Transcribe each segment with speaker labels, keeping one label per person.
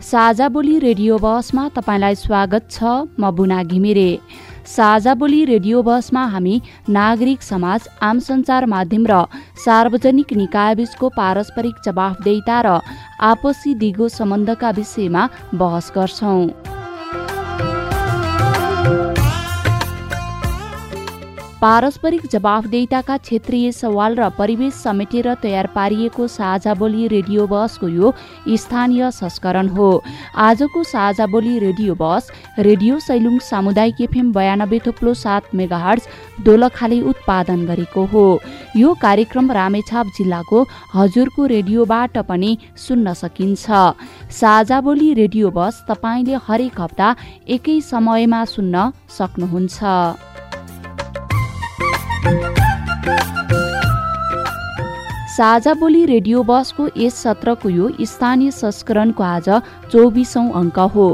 Speaker 1: साझा बोली रेडियो बसमा तपाईँलाई स्वागत छ म बुना घिमिरे। साझा बोली रेडियो बसमा हामी नागरिक समाज आम सञ्चार माध्यम र सार्वजनिक निकायबीचको पारस्परिक जवाफदेहिता र आपसी दिगो सम्बन्धका विषयमा बहस गर्छौं। पारस्परिक जवाफदेहिताका क्षेत्रीय सवाल र परिवेश समेटेर तयार पारिएको साझा बोली रेडियो बसको यो स्थानीय संस्करण हो। आजको साझा बोली रेडियो बस रेडियो सैलुङ सामुदायिक एफएम बयानब्बे थुप्लो सात मेगाहर्ज दोलखाले उत्पादन गरेको हो। यो कार्यक्रम रामेछाप जिल्लाको हजुरको रेडियोबाट पनि सुन्न सकिन्छ। साझा बोली रेडियो बस तपाईँले हरेक हप्ता एकै समयमा सुन्न सक्नुहुन्छ। साझा बोली रेडियो बसको यस सत्रको यो स्थानीय संस्करणको आज चौबिसौं अङ्क हो।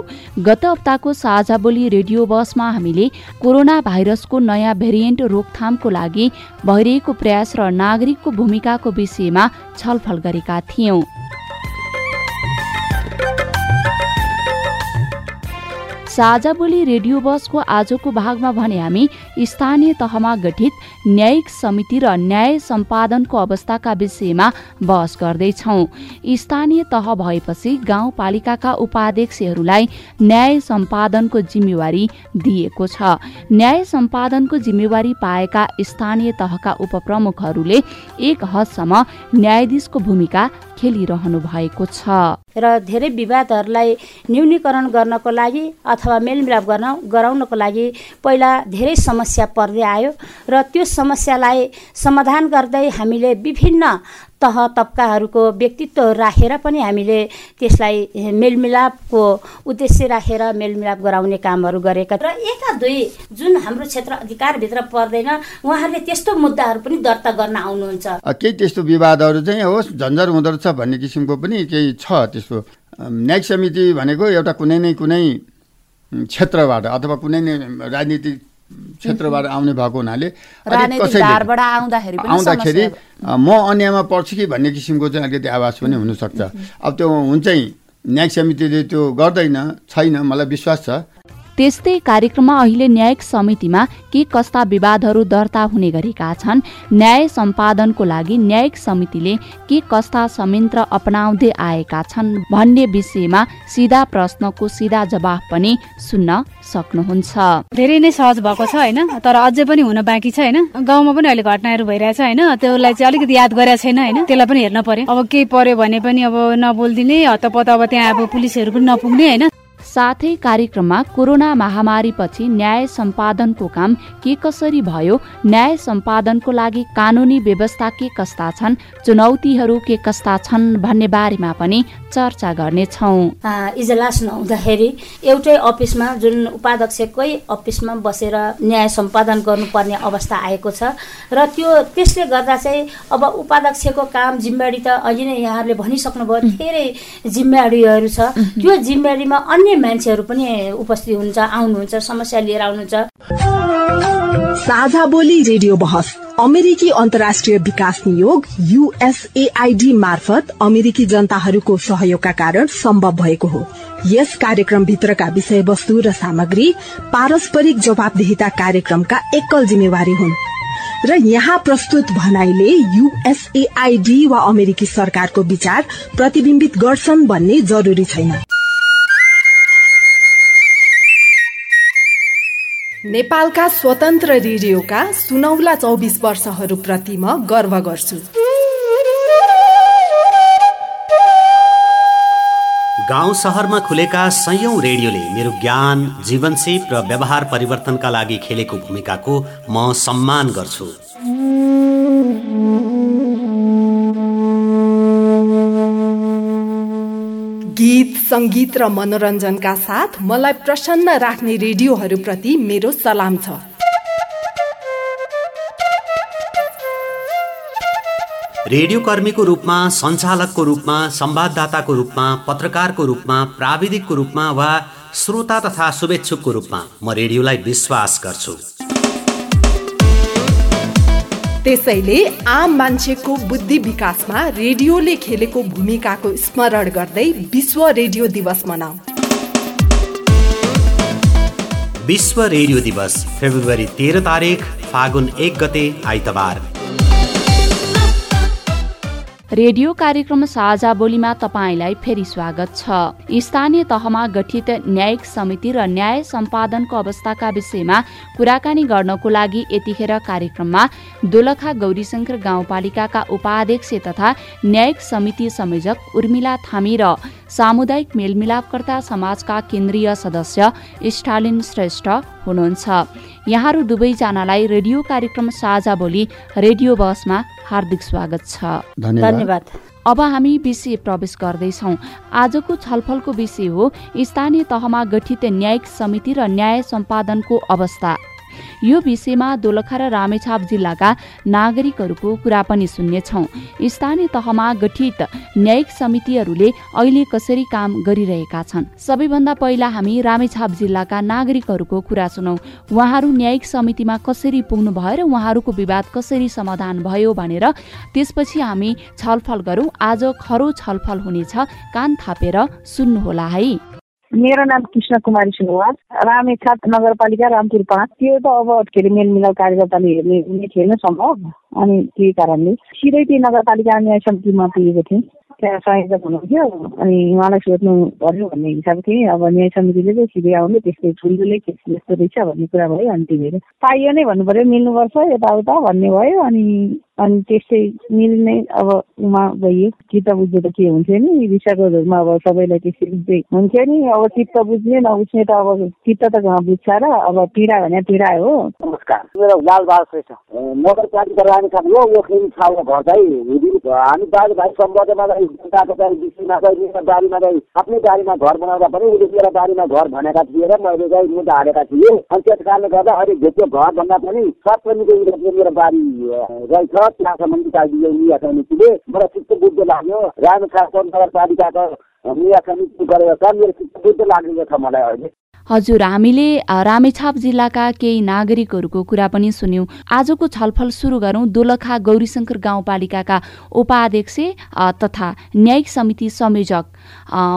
Speaker 1: गत हप्ताको साझा बोली रेडियो बसमा हामीले कोरोना भाइरसको नयाँ भेरिएन्ट रोकथामको लागि भइरहेको प्रयास र नागरिकको भूमिकाको विषयमा छलफल गरेका थियौं। साझा बोली रेडियो बसको आजको भागमा भने हामी स्थानीय तहमा गठित न्यायिक समिति र न्याय सम्पादनको अवस्थाका विषयमा बहस गर्दैछौ। स्थानीय तह भएपछि गाउँपालिकाका उपाध्यक्षहरूलाई न्याय सम्पादनको जिम्मेवारी दिएको छ। न्याय सम्पादनको जिम्मेवारी पाएका स्थानीय तहका उपप्रमुखहरूले एक हदसम्म न्यायाधीशको भूमिका खेलिरहनु भएको छ।
Speaker 2: र धेरै विवादहरूलाई न्यूनीकरण गर्नको लागि अथवा मेलमिलाप गर्न गराउनको लागि पहिला धेरै समस्या पर्दै आयो र त्यो समस्यालाई समाधान गर्दै हामीले विभिन्न तह तब्काहरूको व्यक्तित्व राखेर पनि हामीले त्यसलाई मेलमिलापको उद्देश्य राखेर मेलमिलाप गराउने कामहरू गरेका र एका दुई जुन हाम्रो क्षेत्र अधिकारभित्र पर्दैन उहाँहरूले त्यस्तो मुद्दाहरू पनि दर्ता गर्न आउनुहुन्छ।
Speaker 3: केही त्यस्तो विवादहरू चाहिँ होस् झन्झर हुँदो रहेछ भन्ने किसिमको पनि केही छ त्यस्तो। न्यायिक समिति भनेको एउटा कुनै न कुनै क्षेत्रबाट अथवा कुनै नै राजनीतिक क्षेत्रबाट आउने भएको हुनाले आउँदाखेरि म अन्यमा पर्छु कि भन्ने किसिमको चाहिँ अलिकति आवाज पनि हुनसक्छ। अब त्यो हुन्छ न्यायिक समितिले त्यो गर्दैन छैन मलाई विश्वास छ।
Speaker 1: त्यस्तै कार्यक्रममा अहिले न्यायिक समितिमा के कस्ता विवादहरू दर्ता हुने गरेका छन् न्याय सम्पादनको लागि न्यायिक समितिले के कस्ता संयन्त्र अपनाउँदै आएका छन् भन्ने विषयमा सिधा प्रश्नको सिधा जवाफ पनि सुन्न सक्नुहुन्छ।
Speaker 4: धेरै नै सहज भएको छ होइन? तर अझै पनि हुन बाँकी छ होइन? गाउँमा पनि अहिले घटनाहरू भइरहेछ होइन? त्यसलाई चाहिँ अलिकति याद गरेको छैन होइन? त्यसलाई पनि हेर्न पर्यो। अब केही पर्यो भने पनि अब नबोलिदिने हतपत अब त्यहाँ अब पुलिसहरू पनि नपुग्ने होइन?
Speaker 1: साथै कार्यक्रममा कोरोना महामारीपछि न्याय सम्पादनको काम के कसरी भयो न्याय सम्पादनको लागि कानुनी व्यवस्था के कस्ता छन् चुनौतीहरू के कस्ता छन् भन्ने बारेमा पनि चर्चा गर्नेछौ।
Speaker 2: इजलास नहुँदाखेरि एउटै अफिसमा जुन उपाध्यक्षकै अफिसमा बसेर न्याय सम्पादन गर्नुपर्ने अवस्था आएको छ र त्यो त्यसले गर्दा चाहिँ अब उपाध्यक्षको काम जिम्मेवारी त अघि नै यहाँहरूले भनिसक्नुभयो धेरै जिम्मेवारीहरू छ। त्यो जिम्मेवारीमा अन्य मान्छेहरू पनि उपस्थित हुन्छ आउनुहुन्छ समस्या लिएर आउनुहुन्छ।
Speaker 5: साझा बोली रेडियो बहस। अमेरिकी अन्तर्राष्ट्रिय विकास नियोग युएसएआईडी मार्फत अमेरिकी जनताहरूको सहयोगका कारण सम्भव भएको हो। यस कार्यक्रमभित्रका विषयवस्तु र सामग्री पारस्परिक जवाबदेहिता कार्यक्रमका एकल जिम्मेवारी हुन्। र यहाँ प्रस्तुत भनाइले युएसएआईडी वा अमेरिकी सरकारको विचार प्रतिविम्बित गर्छन् भन्ने जरुरी छैन।
Speaker 6: नेपालका स्वतन्त्र रेडियोका सुनौला चौबिस वर्षहरूप्रति म गर्व गर्छु।
Speaker 7: गाउँ सहरमा खुलेका सयौं रेडियोले मेरो ज्ञान जीवनसेप र व्यवहार परिवर्तनका लागि खेलेको भूमिकाको म सम्मान गर्छु।
Speaker 6: गीत सङ्गीत र मनोरञ्जनका साथ मलाई प्रसन्न राख्ने रेडियोहरूप्रति मेरो सलाम छ।
Speaker 7: रेडियो कर्मीको रूपमा सञ्चालकको रूपमा संवाददाताको रूपमा पत्रकारको रूपमा प्राविधिकको रूपमा वा श्रोता तथा शुभेच्छुकको रूपमा म रेडियोलाई विश्वास गर्छु।
Speaker 6: त्यसैले आम मान्छेको बुद्धि विकासमा रेडियोले खेलेको भूमिकाको स्मरण गर्दै विश्व रेडियो दिवस मनाऊ।
Speaker 7: विश्व रेडियो दिवस फेब्रुअरी तेह्र तारिक फागुन एक गते आइतबार।
Speaker 1: रेडियो कार्यक्रम साझा बोलीमा तपाईँलाई फेरि स्वागत छ। स्थानीय तहमा गठित न्यायिक समिति र न्याय सम्पादनको अवस्थाका विषयमा कुराकानी गर्नको लागि यतिखेर कार्यक्रममा दोलखा गौरीशङ्कर गाउँपालिकाका उपाध्यक्ष तथा न्यायिक समिति संयोजक उर्मिला थामी र सामुदायिक मेलमिलापकर्ता समाजका केन्द्रीय सदस्य स्टालिन श्रेष्ठ हुनुहुन्छ। यहाँहरू दुवैजनालाई रेडियो कार्यक्रम साझा बोली रेडियो बसमा हार्दिक स्वागत छ।
Speaker 2: धन्यवाद।
Speaker 1: अब हामी विषय प्रवेश गर्दैछौ। आजको छलफलको विषय हो स्थानीय तहमा गठित न्यायिक समिति र न्याय सम्पादनको अवस्था। यो विषयमा दोलखा र रामेछाप जिल्लाका नागरिकहरूको कुरा पनि सुन्नेछौ। स्थानीय तहमा गठित न्यायिक समितिहरूले अहिले कसरी काम गरिरहेका छन्? सबैभन्दा पहिला हामी रामेछाप जिल्लाका नागरिकहरूको कुरा सुनौ। उहाँहरू न्यायिक समितिमा कसरी पुग्नु भयो र उहाँहरूको विवाद कसरी समाधान भयो भनेर त्यसपछि हामी छलफल गरौँ। आज खरो छलफल हुनेछ। कान थापेर सुन्नुहोला है।
Speaker 8: मेरो नाम कृष्ण कुमारी सुनवास रामेछाप नगरपालिका रामपुर पाँच। त्यो त अब के अरे मेलमिलाप कार्यकर्ताले हेर्ने हुने थिएन सम्भव। अनि त्यही कारणले सिधै त्यो नगरपालिका न्याय समितिमा पुगेको थिएँ। त्यहाँ संयोजक हुनुहुन्थ्यो। अनि उहाँलाई सोध्नु पर्यो भन्ने हिसाब थिएँ अब न्याय समितिले चाहिँ सिधै आउनु त्यस्तै ठुल्ठुलै केस जस्तो रहेछ भन्ने कुरा भयो। अनि त्यो पाइयो नै भन्नु पर्यो। मिल्नुपर्छ यताउता भन्ने भयो। अनि अनि त्यस्तै मिल्ने अब उमा गइयो चित्त बुझ्यो त के हुन्थ्यो नि? झोलमा अब सबैलाई त्यसरी चाहिँ हुन्थ्यो नि? अब चित्त बुझ्ने नबुझ्ने त अब चित्त त बुझ्छ र? अब पीडा भने पीडा हो।
Speaker 9: नमस्कार मेरो बाल श्रेष्ठ। नगरपालिका रानीखाप हो यो खेल ठाउँको घर चाहिँ हामी दाजुभाइ सम्बन्धमा जनताको चाहिँ विषयमा चाहिँ बारीमा चाहिँ आफ्नै बारीमा घर बनाउँदा पनि उसले मेरो बारीमा घर भनेका थिए र मैले चाहिँ मुद्दा हालेका थिएँ। अनि त्यस कारणले गर्दा अहिले त्यो घर भन्दा पनि सप्तमीको मेरो बारी रहेछ। त्यहाँसम्म निकालिदियो मिया समितिले मलाई चित्त बुझ्दो लाग्यो। रामेछाप नगरपालिकाको मिया समिति गरेको छ मेरो चित्त बुझ्दो लागेको छ मलाई अहिले।
Speaker 1: हजुर हामीले रामेछाप जिल्लाका केही नागरिकहरूको कुरा पनि सुन्यौँ। आजको छलफल सुरु गरौँ दोलखा गौरीशङ्कर गाउँपालिकाका उपाध्यक्ष तथा न्यायिक समिति संयोजक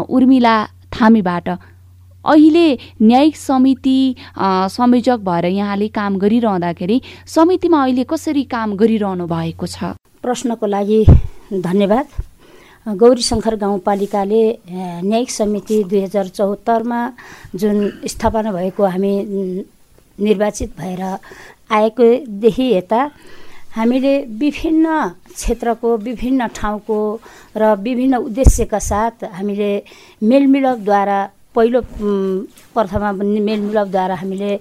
Speaker 1: उर्मिला थामीबाट। अहिले न्यायिक समिति संयोजक भएर यहाँले काम गरिरहँदाखेरि समितिमा अहिले कसरी काम गरिरहनु भएको छ?
Speaker 2: प्रश्नको लागि धन्यवाद। गौरी शङ्कर गाउँपालिकाले न्यायिक समिति दुई हजार चौहत्तरमा जुन स्थापना भएको हामी निर्वाचित भएर आएकोदेखि यता हामीले विभिन्न क्षेत्रको विभिन्न ठाउँको र विभिन्न उद्देश्यका साथ हामीले मेलमिलापद्वारा पहिलो प्रथममा मेलमिलापद्वारा हामीले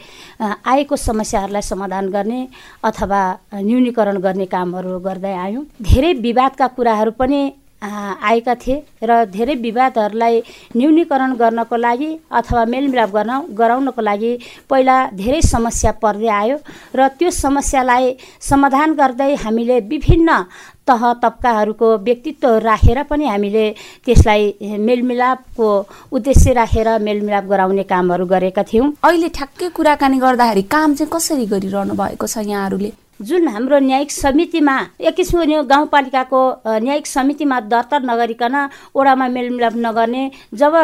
Speaker 2: आएको समस्याहरूलाई समाधान गर्ने अथवा न्यूनीकरण गर्ने कामहरू गर्दै आयौँ। धेरै विवादका कुराहरू पनि आएका थिए र धेरै विवादहरूलाई न्यूनीकरण गर्नको लागि अथवा मेलमिलाप गर्न गराउनको लागि पहिला धेरै समस्या पर्दै आयो र त्यो समस्यालाई समाधान गर्दै हामीले विभिन्न तह तब्काहरूको व्यक्तित्व राखेर पनि हामीले त्यसलाई मेलमिलापको उद्देश्य राखेर मेलमिलाप गराउने कामहरू गरेका थियौँ।
Speaker 1: अहिले ठ्याक्कै कुराकानी गर्दाखेरि काम चाहिँ कसरी गरिरहनु भएको छ यहाँहरूले?
Speaker 2: जुन हाम्रो न्यायिक समितिमा एक किसिमको गाउँपालिकाको न्यायिक समितिमा दर्ता नगरिकन ओडामा मेलमिलाप नगर्ने जब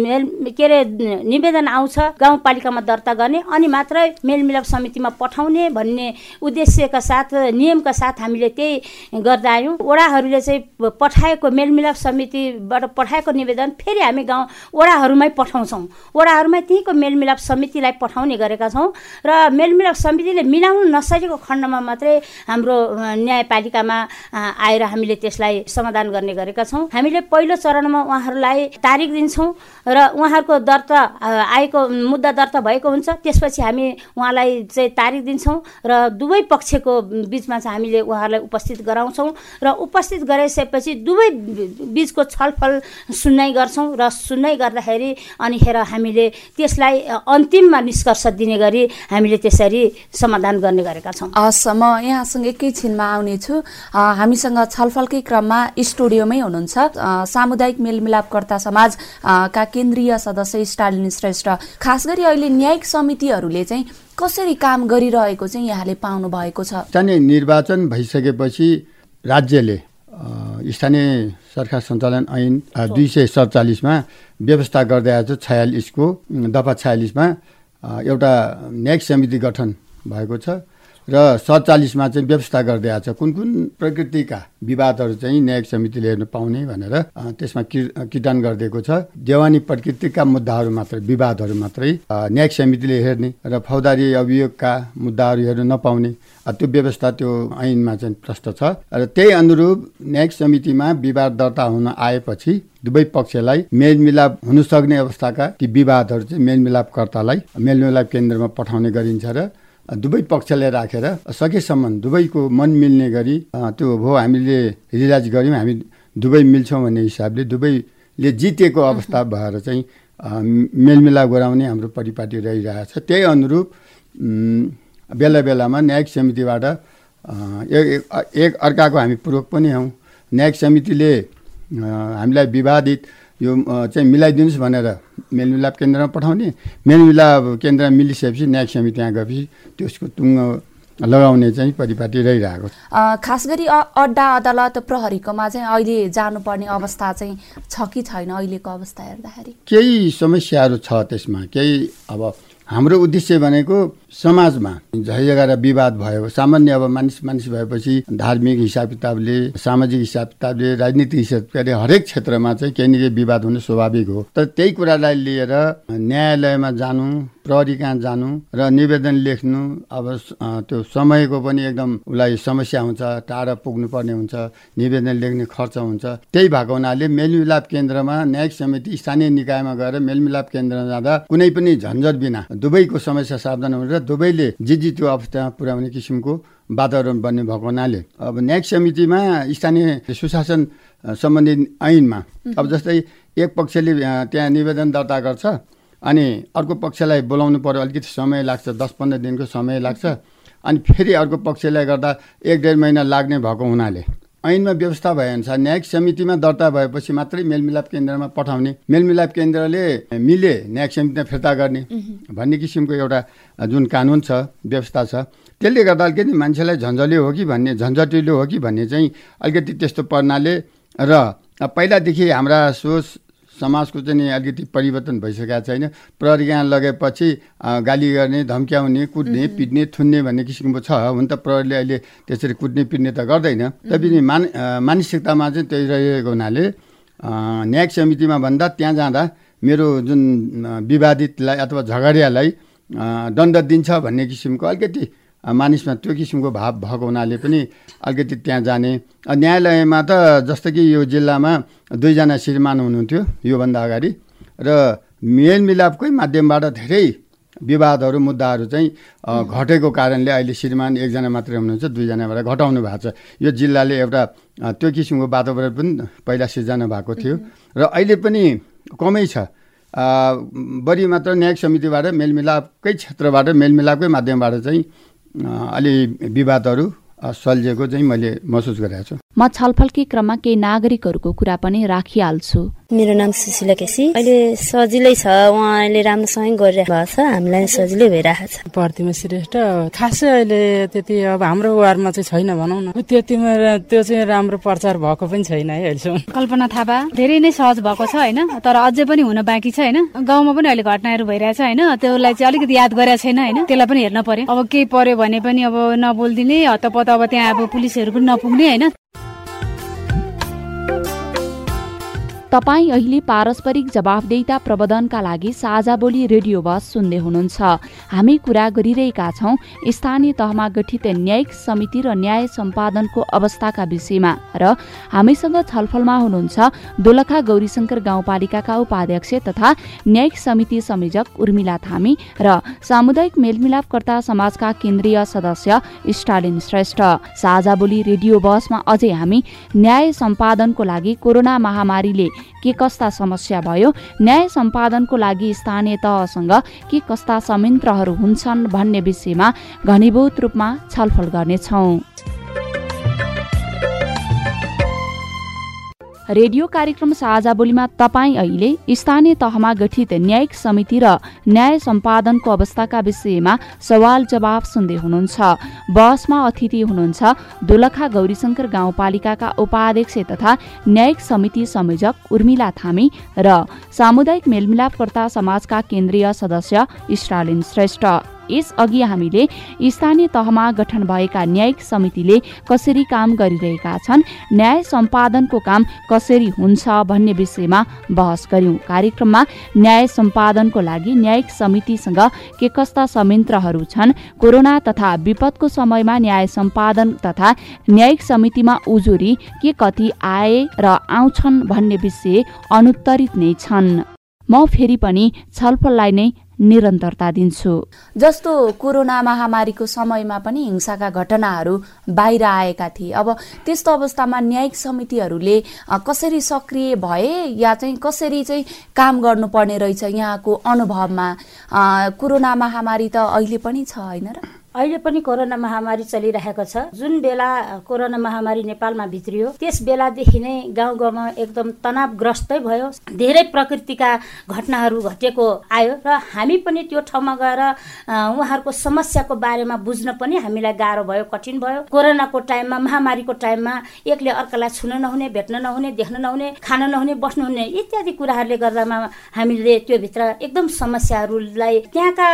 Speaker 2: मेल के अरे निवेदन आउँछ गाउँपालिकामा दर्ता गर्ने अनि मात्रै मेलमिलाप समितिमा पठाउने भन्ने उद्देश्यका साथ नियमका साथ हामीले त्यही गर्दा आयौँ। ओडाहरूले चाहिँ पठाएको मेलमिलाप समितिबाट पठाएको निवेदन फेरि हामी गाउँ ओडाहरूमै पठाउँछौँ। ओडाहरूमा त्यहीँको मेलमिलाप समितिलाई पठाउने गरेका छौँ। र मेलमिलाप समितिले मिलाउन नसकेको खण्डमा मात्रै हाम्रो न्यायपालिकामा आएर हामीले त्यसलाई समाधान गर्ने गरेका छौँ। हामीले पहिलो चरणमा उहाँहरूलाई तारिक दिन्छौँ र उहाँहरूको दर्ता आएको मुद्दा दर्ता भएको हुन्छ। त्यसपछि हामी उहाँलाई चाहिँ तारिक दिन्छौँ र दुवै पक्षको बिचमा चाहिँ हामीले उहाँहरूलाई उपस्थित गराउँछौँ र उपस्थित गराइसकेपछि दुवै बिचको छलफल सुन्नाइ गर्छौँ र सुन्नाइ गर्दाखेरि अनिखेर हामीले त्यसलाई अन्तिममा निष्कर्ष दिने गरी हामीले त्यसरी समाधान गर्ने गरेका छौँ।
Speaker 10: हस् म यहाँसँग एकैछिनमा आउनेछु हामीसँग छलफलकै क्रममा स्टुडियोमै हुनुहुन्छ। सामुदायिक मेलमिलापकर्ता समाजका केन्द्रीय सदस्य स्टालिन श्रेष्ठ। खास गरी अहिले न्यायिक समितिहरूले चाहिँ कसरी काम गरिरहेको चाहिँ यहाँले पाउनु भएको छ?
Speaker 3: स्थानीय निर्वाचन भइसकेपछि राज्यले स्थानीय सरकार सञ्चालन ऐन दुई सय सडचालिसमा व्यवस्था गर्दै आएको छ छयालिसको दफा छयालिसमा एउटा न्यायिक समिति गठन भएको छ। र सडचालिसमा चाहिँ व्यवस्था गर्दै आएको छ। कुन कुन प्रकृतिका विवादहरू चाहिँ न्यायिक समितिले हेर्नु पाउने भनेर त्यसमा किटान गरिदिएको छ। देवानी प्रकृतिका मुद्दाहरू मात्रै विवादहरू मात्रै न्यायिक समितिले हेर्ने र फौजदारी अभियोगका मुद्दाहरू हेर्नु नपाउने। त्यो व्यवस्था त्यो ऐनमा चाहिँ प्रष्ट छ। र त्यही अनुरूप न्यायिक समितिमा विवाद दर्ता हुन आएपछि दुवै पक्षलाई मेलमिलाप हुन सक्ने अवस्थाका ती विवादहरू चाहिँ मेलमिलापकर्तालाई मेलमिलाप केन्द्रमा पठाउने गरिन्छ र दुवै पक्षलाई राखेर सकेसम्म दुवैको मन मिल्ने गरी त्यो हो हामीले रिलाइज गऱ्यौँ हामी दुवै मिल्छौँ भन्ने हिसाबले दुवैले जितेको अवस्था भएर चाहिँ मेलमिलाप गराउने हाम्रो परिपाटी रहिरहेछ। त्यही अनुरूप बेला बेलामा न्यायिक समितिबाट एक अर्काको हामी पूर्वक पनि हौँ। न्यायिक समितिले हामीलाई विवादित यो चाहिँ मिलाइदिनुहोस् भनेर। मेलमिलाप केन्द्रमा पठाउने। मेलमिलाप केन्द्रमा मिलिसकेपछि न्यायिक समिति त्यहाँ गएपछि त्यसको टुङ्ग लगाउने चाहिँ परिपाटी रहिरहेको
Speaker 10: खास गरी अड्डा अदालत प्रहरीकोमा चाहिँ अहिले जानुपर्ने अवस्था चाहिँ छ कि छैन अहिलेको अवस्था हेर्दाखेरि?
Speaker 3: केही समस्याहरू छ त्यसमा। केही अब हाम्रो उद्देश्य भनेको समाजमा झैजगा र विवाद भयो। सामान्य अब मानिस मानिस भएपछि धार्मिक हिसाब किताबले सामाजिक हिसाब किताबले राजनीतिक हिसाब किताबले हरेक क्षेत्रमा चाहिँ केही न केही विवाद हुनु स्वाभाविक हो। तर त्यही कुरालाई लिएर न्यायालयमा जानु प्रहरी कहाँ जानु र निवेदन लेख्नु अब त्यो समयको पनि एकदम उसलाई समस्या हुन्छ टाढा पुग्नु पर्ने हुन्छ निवेदन लेख्ने खर्च हुन्छ। त्यही भएको हुनाले मेलमिलाप केन्द्रमा न्यायिक समिति स्थानीय निकायमा गएर मेलमिलाप केन्द्रमा जाँदा कुनै पनि झन्झट बिना दुवैको समस्या सावधान हुने र दुवैले जे जे त्यो अवस्थामा पुर्याउने किसिमको वातावरण बन्ने भएको हुनाले। अब न्यायिक समितिमा स्थानीय सुशासन सम्बन्धी ऐनमा अब जस्तै एक पक्षले त्यहाँ निवेदन दर्ता गर्छ अनि अर्को पक्षलाई बोलाउनु पर्यो अलिकति समय लाग्छ दस पन्ध्र दिनको समय लाग्छ अनि फेरि अर्को पक्षलाई गर्दा एक डेढ महिना लाग्ने भएको हुनाले। ऐनमा व्यवस्था भएअनुसार न्यायिक समितिमा दर्ता भएपछि मात्रै मेलमिलाप केन्द्रमा पठाउने मेलमिलाप केन्द्रले मिले न्यायिक समितिमा फिर्ता गर्ने भन्ने किसिमको एउटा जुन कानुन छ व्यवस्था छ त्यसले गर्दा अलिकति मान्छेलाई झन्झले हो कि भन्ने झन्झटिलो हो कि भन्ने चाहिँ अलिकति त्यस्तो पर्नाले र पहिलादेखि हाम्रा सोच समाजको चाहिँ अलिकति परिवर्तन भइसकेको छैन। प्रहरी यहाँ लगेपछि गाली गर्ने धम्क्याउने कुट्ने पिट्ने थुन्ने भन्ने किसिमको छ। हुन त प्रहरीले अहिले त्यसरी कुट्ने पिट्ने त गर्दैन। तैपनि मान मानसिकतामा चाहिँ त्यही रहेको हुनाले न्यायिक समितिमा भन्दा त्यहाँ जाँदा मेरो जुन विवादितलाई अथवा झगडियालाई दण्ड दिन्छ भन्ने किसिमको अलिकति मानिसमा त्यो किसिमको भाव भएको हुनाले पनि अलिकति त्यहाँ जाने। न्यायालयमा त जस्तो कि यो जिल्लामा दुईजना श्रीमान हुनुहुन्थ्यो योभन्दा अगाडि। र मेलमिलापकै माध्यमबाट धेरै विवादहरू मुद्दाहरू चाहिँ घटेको कारणले अहिले श्रीमान एकजना मात्रै हुनुहुन्छ दुईजनाबाट घटाउनु भएको छ। यो जिल्लाले एउटा त्यो किसिमको वातावरण पनि पहिला सिर्जना भएको थियो। र अहिले पनि कमै छ। बढी मात्र न्यायिक समितिबाट मेलमिलापकै क्षेत्रबाट मेलमिलापकै माध्यमबाट चाहिँ अलि विवादहरू सल्झेको चाहिँ मैले महसुस गरेको छु।
Speaker 1: म छलफलकै क्रममा केही नागरिकहरूको कुरा पनि राखिहाल्छु।
Speaker 11: मेरो नाम सुशीला केसी। अहिले सजिलै छ उहाँले राम्रोसँगै गरिरहेको भएको छ हामीलाई सजिलै भइरहेको छ।
Speaker 12: प्रतिमा श्रेष्ठ। खासै अहिले त्यति अब हाम्रो वार्डमा चाहिँ छैन भनौँ न। त्यतिमा त्यो चाहिँ राम्रो प्रचार भएको पनि छैन है अहिलेसम्म।
Speaker 4: कल्पना थापा धेरै नै सहज भएको छ होइन? तर अझै पनि हुन बाँकी छ होइन? गाउँमा पनि अहिले घटनाहरू भइरहेछ होइन? त्यसलाई चाहिँ अलिकति याद गरेको छैन होइन? त्यसलाई पनि हेर्न पर्यो। अब केही पर्यो भने पनि अब नबोलिदिने हतपत अब त्यहाँ अब पुलिसहरू पनि नपुग्ने होइन?
Speaker 1: तपाईँ अहिले पारस्परिक जवाफदेहिता प्रबन्धनका लागि साझा बोली रेडियो बस सुन्दै हुनुहुन्छ। हामी कुरा गरिरहेका छौँ स्थानीय तहमा गठित न्यायिक समिति र न्याय सम्पादनको अवस्थाका विषयमा र हामीसँग छलफलमा हुनुहुन्छ दोलखा गौरीशङ्कर गाउँपालिकाका उपाध्यक्ष तथा न्यायिक समिति संयोजक उर्मिला थामी र सामुदायिक मेलमिलापकर्ता समाजका केन्द्रीय सदस्य स्टालिन श्रेष्ठ। साझा बोली रेडियो बसमा अझै हामी न्याय सम्पादनको लागि कोरोना महामारीले के कस्ता समस्या भयो? न्याय सम्पादनको लागि स्थानीय तहसँग के कस्ता संयन्त्रहरू हुन्छन् भन्ने विषयमा घनीभूत रूपमा छलफल गर्नेछौँ। रेडियो कार्यक्रम साझा बोलीमा तपाईँ अहिले स्थानीय तहमा गठित न्यायिक समिति र न्याय सम्पादनको अवस्थाका विषयमा सवाल जवाब सुन्दै हुनुहुन्छ। बहसमा अतिथि हुनुहुन्छ दोलखा गौरीशङ्कर गाउँपालिकाका उपाध्यक्ष तथा न्यायिक समिति संयोजक उर्मिला थामी र सामुदायिक मेलमिलापकर्ता समाजका केन्द्रीय सदस्य स्टालिन श्रेष्ठ। यसअघि हामीले स्थानीय तहमा गठन भएका न्यायिक समितिले कसरी काम गरिरहेका छन् न्याय सम्पादनको काम कसरी हुन्छ भन्ने विषयमा बहस गर्यौं कार्यक्रममा न्याय सम्पादनको लागि न्यायिक समितिसँग के कस्ता संयन्त्रहरू छन् कोरोना तथा विपदको समयमा न्याय सम्पादन तथा न्यायिक समितिमा उजुरी के कति आए र आउँछन् भन्ने विषय अनुत्तरित नै छन्। म फेरि पनि छलफललाई नै निरन्तरता दिन्छु।
Speaker 10: जस्तो कोरोना महामारीको समयमा पनि हिंसाका घटनाहरू बाहिर आएका थिए। अब त्यस्तो अवस्थामा न्यायिक समितिहरूले कसरी सक्रिय भए या चाहिँ कसरी चाहिँ काम गर्नुपर्ने रहेछ यहाँको अनुभवमा? कोरोना महामारी त अहिले पनि छ होइन र?
Speaker 2: अहिले पनि कोरोना महामारी चलिरहेको छ। जुन बेला कोरोना महामारी नेपालमा भित्रियो त्यस बेलादेखि नै गाउँ गाउँमा एकदम तनावग्रस्तै भयो। धेरै प्रकृतिका घटनाहरू घटेको आयो र हामी पनि त्यो ठाउँमा गएर उहाँहरूको समस्याको बारेमा बुझ्न पनि हामीलाई गाह्रो भयो कठिन भयो। कोरोनाको टाइममा महामारीको टाइममा एकले अर्कालाई छुन नहुने भेट्न नहुने देख्न नहुने खान नहुने बस्नु हुने इत्यादि कुराहरूले गर्दामा हामीले त्योभित्र एकदम समस्याहरूलाई त्यहाँका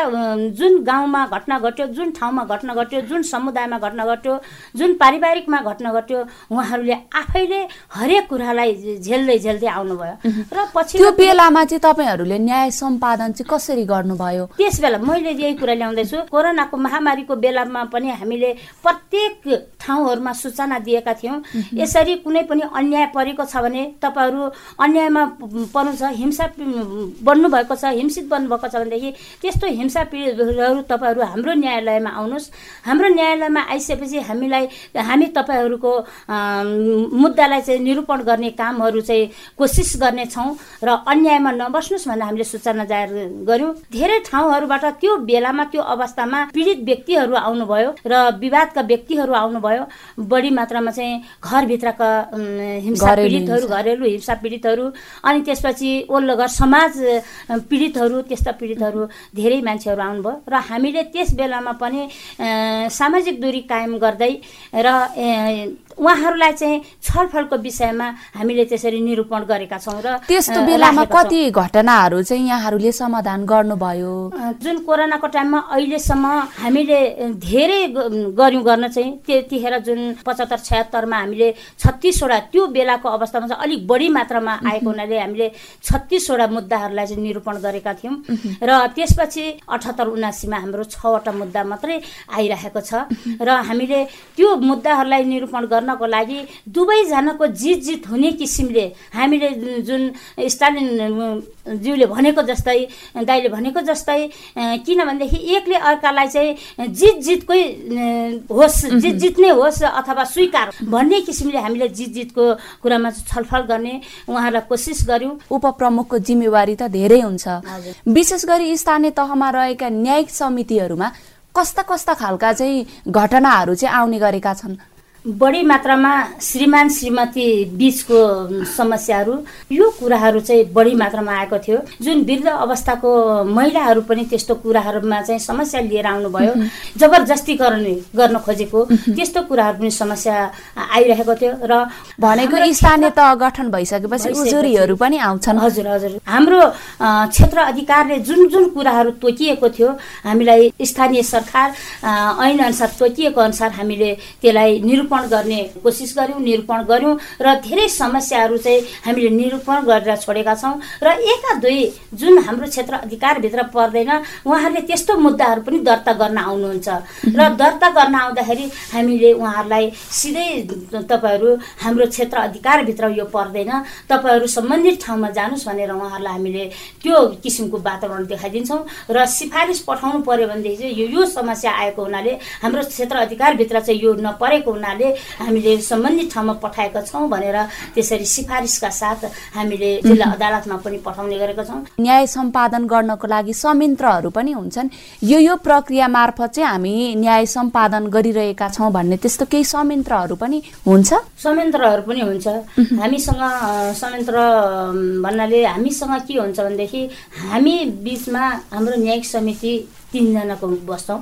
Speaker 2: जुन गाउँमा घटना घट्यो जुन ठाउँ ठाउँमा घटना घट्यो जुन समुदायमा घटना घट्यो जुन पारिवारिकमा घटना घट्यो उहाँहरूले आफैले हरेक कुरालाई झेल्दै झेल्दै आउनुभयो।
Speaker 10: र पछि त्यो बेलामा चाहिँ तपाईँहरूले न्याय सम्पादन चाहिँ कसरी गर्नुभयो?
Speaker 2: त्यस बेला मैले यही कुरा ल्याउँदैछु। कोरोनाको महामारीको बेलामा पनि हामीले प्रत्येक ठाउँहरूमा सूचना दिएका थियौँ। यसरी कुनै पनि अन्याय परेको छ भने तपाईँहरू अन्यायमा पर्नु छ हिंसा बन्नु भएको छ हिंसित बन्नुभएको छ भनेदेखि त्यस्तो हिंसा पीडितहरू तपाईँहरू हाम्रो न्यायालयमा आउनुहोस्। हाम्रो न्यायालयमा आइसकेपछि हामीलाई हामी तपाईँहरूको मुद्दालाई चाहिँ निरूपण गर्ने कामहरू चाहिँ कोसिस गर्नेछौँ र अन्यायमा नबस्नुहोस् भनेर हामीले सूचना जाहेर गऱ्यौँ धेरै ठाउँहरूबाट त्यो बेलामा त्यो अवस्थामा पीडित व्यक्तिहरू आउनुभयो र विवादका व्यक्तिहरू आउनुभयो। बढी मात्रामा चाहिँ घरभित्रका हिंसा पीडितहरू घरेलु हिंसा पीडितहरू अनि त्यसपछि ओल्लो घर समाज पीडितहरू त्यस्ता पीडितहरू धेरै मान्छेहरू आउनुभयो। र हामीले त्यस बेलामा पनि सामाजिक दूरी कायम गर्दै र उहाँहरूलाई चाहिँ छलफलको विषयमा हामीले त्यसरी निरूपण गरेका छौँ र
Speaker 10: त्यस्तो बेलामा कति घटनाहरू चाहिँ यहाँहरूले समाधान गर्नुभयो?
Speaker 2: जुन कोरोनाको टाइममा अहिलेसम्म हामीले धेरै गऱ्यौँ गर्न चाहिँ त्यतिखेर जुन पचहत्तर छयत्तरमा हामीले छत्तिसवटा त्यो बेलाको अवस्थामा चाहिँ अलिक बढी मात्रामा आएको हुनाले हामीले छत्तिसवटा मुद्दाहरूलाई चाहिँ निरूपण गरेका थियौँ। र त्यसपछि अठहत्तर उनासीमा हाम्रो छवटा मुद्दा मात्रै आइरहेको छ। र हामीले त्यो मुद्दाहरूलाई निरूपण गर्नको लागि दुवैजनाको जित जित हुने किसिमले हामीले जुन स्टालिन ज्यूले भनेको जस्तै दाइले भनेको जस्तै किनभनेदेखि एकले अर्कालाई चाहिँ जित जितकै होस् जित जित नै होस् अथवा स्वीकार भन्ने किसिमले हामीले जित जितको कुरामा छलफल गर्ने उहाँलाई कोसिस गर्यौँ।
Speaker 10: उपप्रमुखको जिम्मेवारी त धेरै हुन्छ। विशेष गरी स्थानीय तहमा रहेका न्यायिक समितिहरूमा कस्ता कस्ता खालका चाहिँ घटनाहरू चाहिँ आउने गरेका छन्?
Speaker 2: बढी मात्रामा श्रीमान श्रीमती बिचको समस्याहरू यो कुराहरू चाहिँ बढी मात्रामा आएको थियो। जुन वृद्ध अवस्थाको महिलाहरू पनि त्यस्तो कुराहरूमा चाहिँ समस्या लिएर आउनुभयो जबरजस्ती गर्ने खोजेको त्यस्तो कुराहरू पनि समस्या आइरहेको थियो र
Speaker 10: भनेको स्थानीय तह गठन भइसकेपछि उजुरीहरू पनि आउँछन्।
Speaker 2: हजुर हजुर। हाम्रो क्षेत्र अधिकारले जुन जुन कुराहरू तोकिएको थियो हामीलाई स्थानीय सरकार ऐन अनुसार तोकिएको अनुसार हामीले त्यसलाई निरूपण निरूपण गर्ने कोसिस गऱ्यौँ निरूपण गऱ्यौँ र धेरै समस्याहरू चाहिँ हामीले निरूपण गरेर छोडेका छौँ र एका दुई जुन हाम्रो क्षेत्र अधिकारभित्र पर्दैन उहाँहरूले त्यस्तो मुद्दाहरू पनि दर्ता गर्न आउनुहुन्छ। र दर्ता गर्न आउँदाखेरि हामीले उहाँहरूलाई सिधै तपाईँहरू हाम्रो क्षेत्र अधिकारभित्र यो पर्दैन तपाईँहरू सम्बन्धित ठाउँमा जानुहोस् भनेर उहाँहरूलाई हामीले त्यो किसिमको वातावरण देखाइदिन्छौँ र सिफारिस पठाउनु पर्यो भनेदेखि चाहिँ यो यो समस्या आएको हुनाले हाम्रो क्षेत्र अधिकारभित्र चाहिँ यो नपरेको हुनाले हामीले सम्बन्धित ठाउँमा पठाएका छौँ भनेर त्यसरी सिफारिसका साथ हामीले जिल्ला अदालतमा पनि पठाउने गरेका छौँ।
Speaker 10: न्याय सम्पादन गर्नको लागि संयन्त्रहरू पनि हुन्छन्। यो यो प्रक्रिया मार्फत चाहिँ हामी न्याय सम्पादन गरिरहेका छौँ भन्ने त्यस्तो केही संयन्त्रहरू पनि हुन्छ?
Speaker 2: संयन्त्रहरू पनि हुन्छ। हामीसँग संयन्त्र भन्नाले हामीसँग के हुन्छ भनेदेखि हामी बिचमा हाम्रो न्यायिक समिति तिनजनाको बस्छौँ।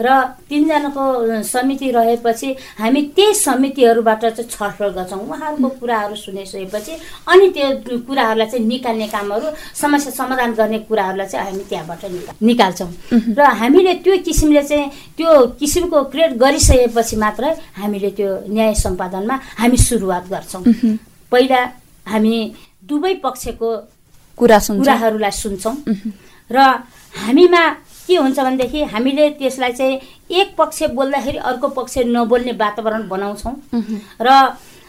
Speaker 2: र तिनजनाको समिति रहेपछि हामी त्यही समितिहरूबाट चाहिँ छलफल गर्छौँ। उहाँहरूको कुराहरू सुनिसकेपछि अनि त्यो कुराहरूलाई चाहिँ निकाल्ने कामहरू समस्या समाधान गर्ने कुराहरूलाई चाहिँ हामी त्यहाँबाट निकाल्छौँ। र हामीले त्यो किसिमले चाहिँ त्यो किसिमको क्रिएट गरिसकेपछि मात्रै हामीले त्यो न्याय सम्पादनमा हामी सुरुवात गर्छौँ। पहिला हामी दुवै पक्षको
Speaker 10: कुरा
Speaker 2: कुराहरूलाई सुन्छौँ। र हामीमा के हुन्छ भनेदेखि हामीले त्यसलाई चाहिँ एक पक्ष बोल्दाखेरि अर्को पक्ष नबोल्ने वातावरण बनाउँछौँ। र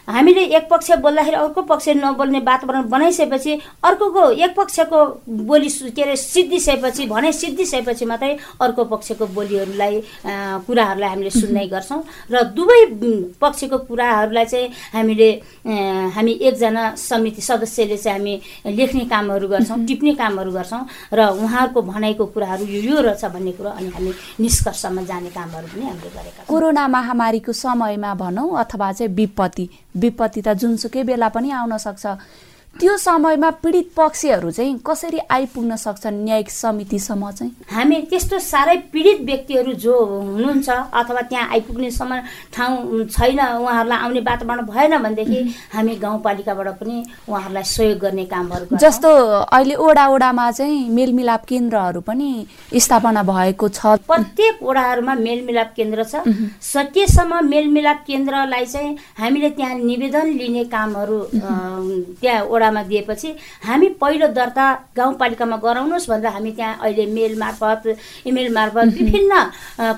Speaker 2: हामीले एक पक्ष बोल्दाखेरि अर्को पक्ष नबोल्ने वातावरण बनाइसकेपछि अर्कोको एक पक्षको बोली के अरे सिद्धिसकेपछि भनाइ सिद्धिसकेपछि मात्रै अर्को पक्षको बोलीहरूलाई कुराहरूलाई हामीले सुन्ने गर्छौँ। र दुवै पक्षको कुराहरूलाई चाहिँ हामीले हामी एकजना समिति सदस्यले चाहिँ हामी लेख्ने कामहरू गर्छौँ टिप्ने कामहरू गर्छौँ। र उहाँहरूको भनाइको कुराहरू यो यो रहेछ भन्ने कुरो अनि हामी निष्कर्षमा जाने कामहरू पनि हामीले गरेका
Speaker 10: कोरोना महामारीको समयमा भनौँ अथवा चाहिँ विपत्ति विपत्ति त जुनसुकै बेला पनि आउन सक्छ। त्यो समयमा पीडित पक्षहरू चाहिँ कसरी आइपुग्न सक्छन् न्यायिक समितिसम्म चाहिँ?
Speaker 2: हामी त्यस्तो साह्रै पीडित व्यक्तिहरू जो हुनुहुन्छ अथवा त्यहाँ आइपुग्ने समय ठाउँ छैन उहाँहरूलाई आउने वातावरण भएन भनेदेखि हामी गाउँपालिकाबाट पनि उहाँहरूलाई सहयोग गर्ने कामहरू
Speaker 10: जस्तो अहिले ओडा ओडामा चाहिँ मेलमिलाप केन्द्रहरू पनि स्थापना भएको छ।
Speaker 2: प्रत्येक ओडाहरूमा मेलमिलाप केन्द्र छ। सकेसम्म मेलमिलाप केन्द्रलाई चाहिँ हामीले त्यहाँ निवेदन लिने कामहरू त्यहाँ वडामा दिएपछि हामी पहिलो दर्ता गाउँपालिकामा गराउनुहोस् भनेर हामी त्यहाँ अहिले मेल मार्फत इमेल मार्फत विभिन्न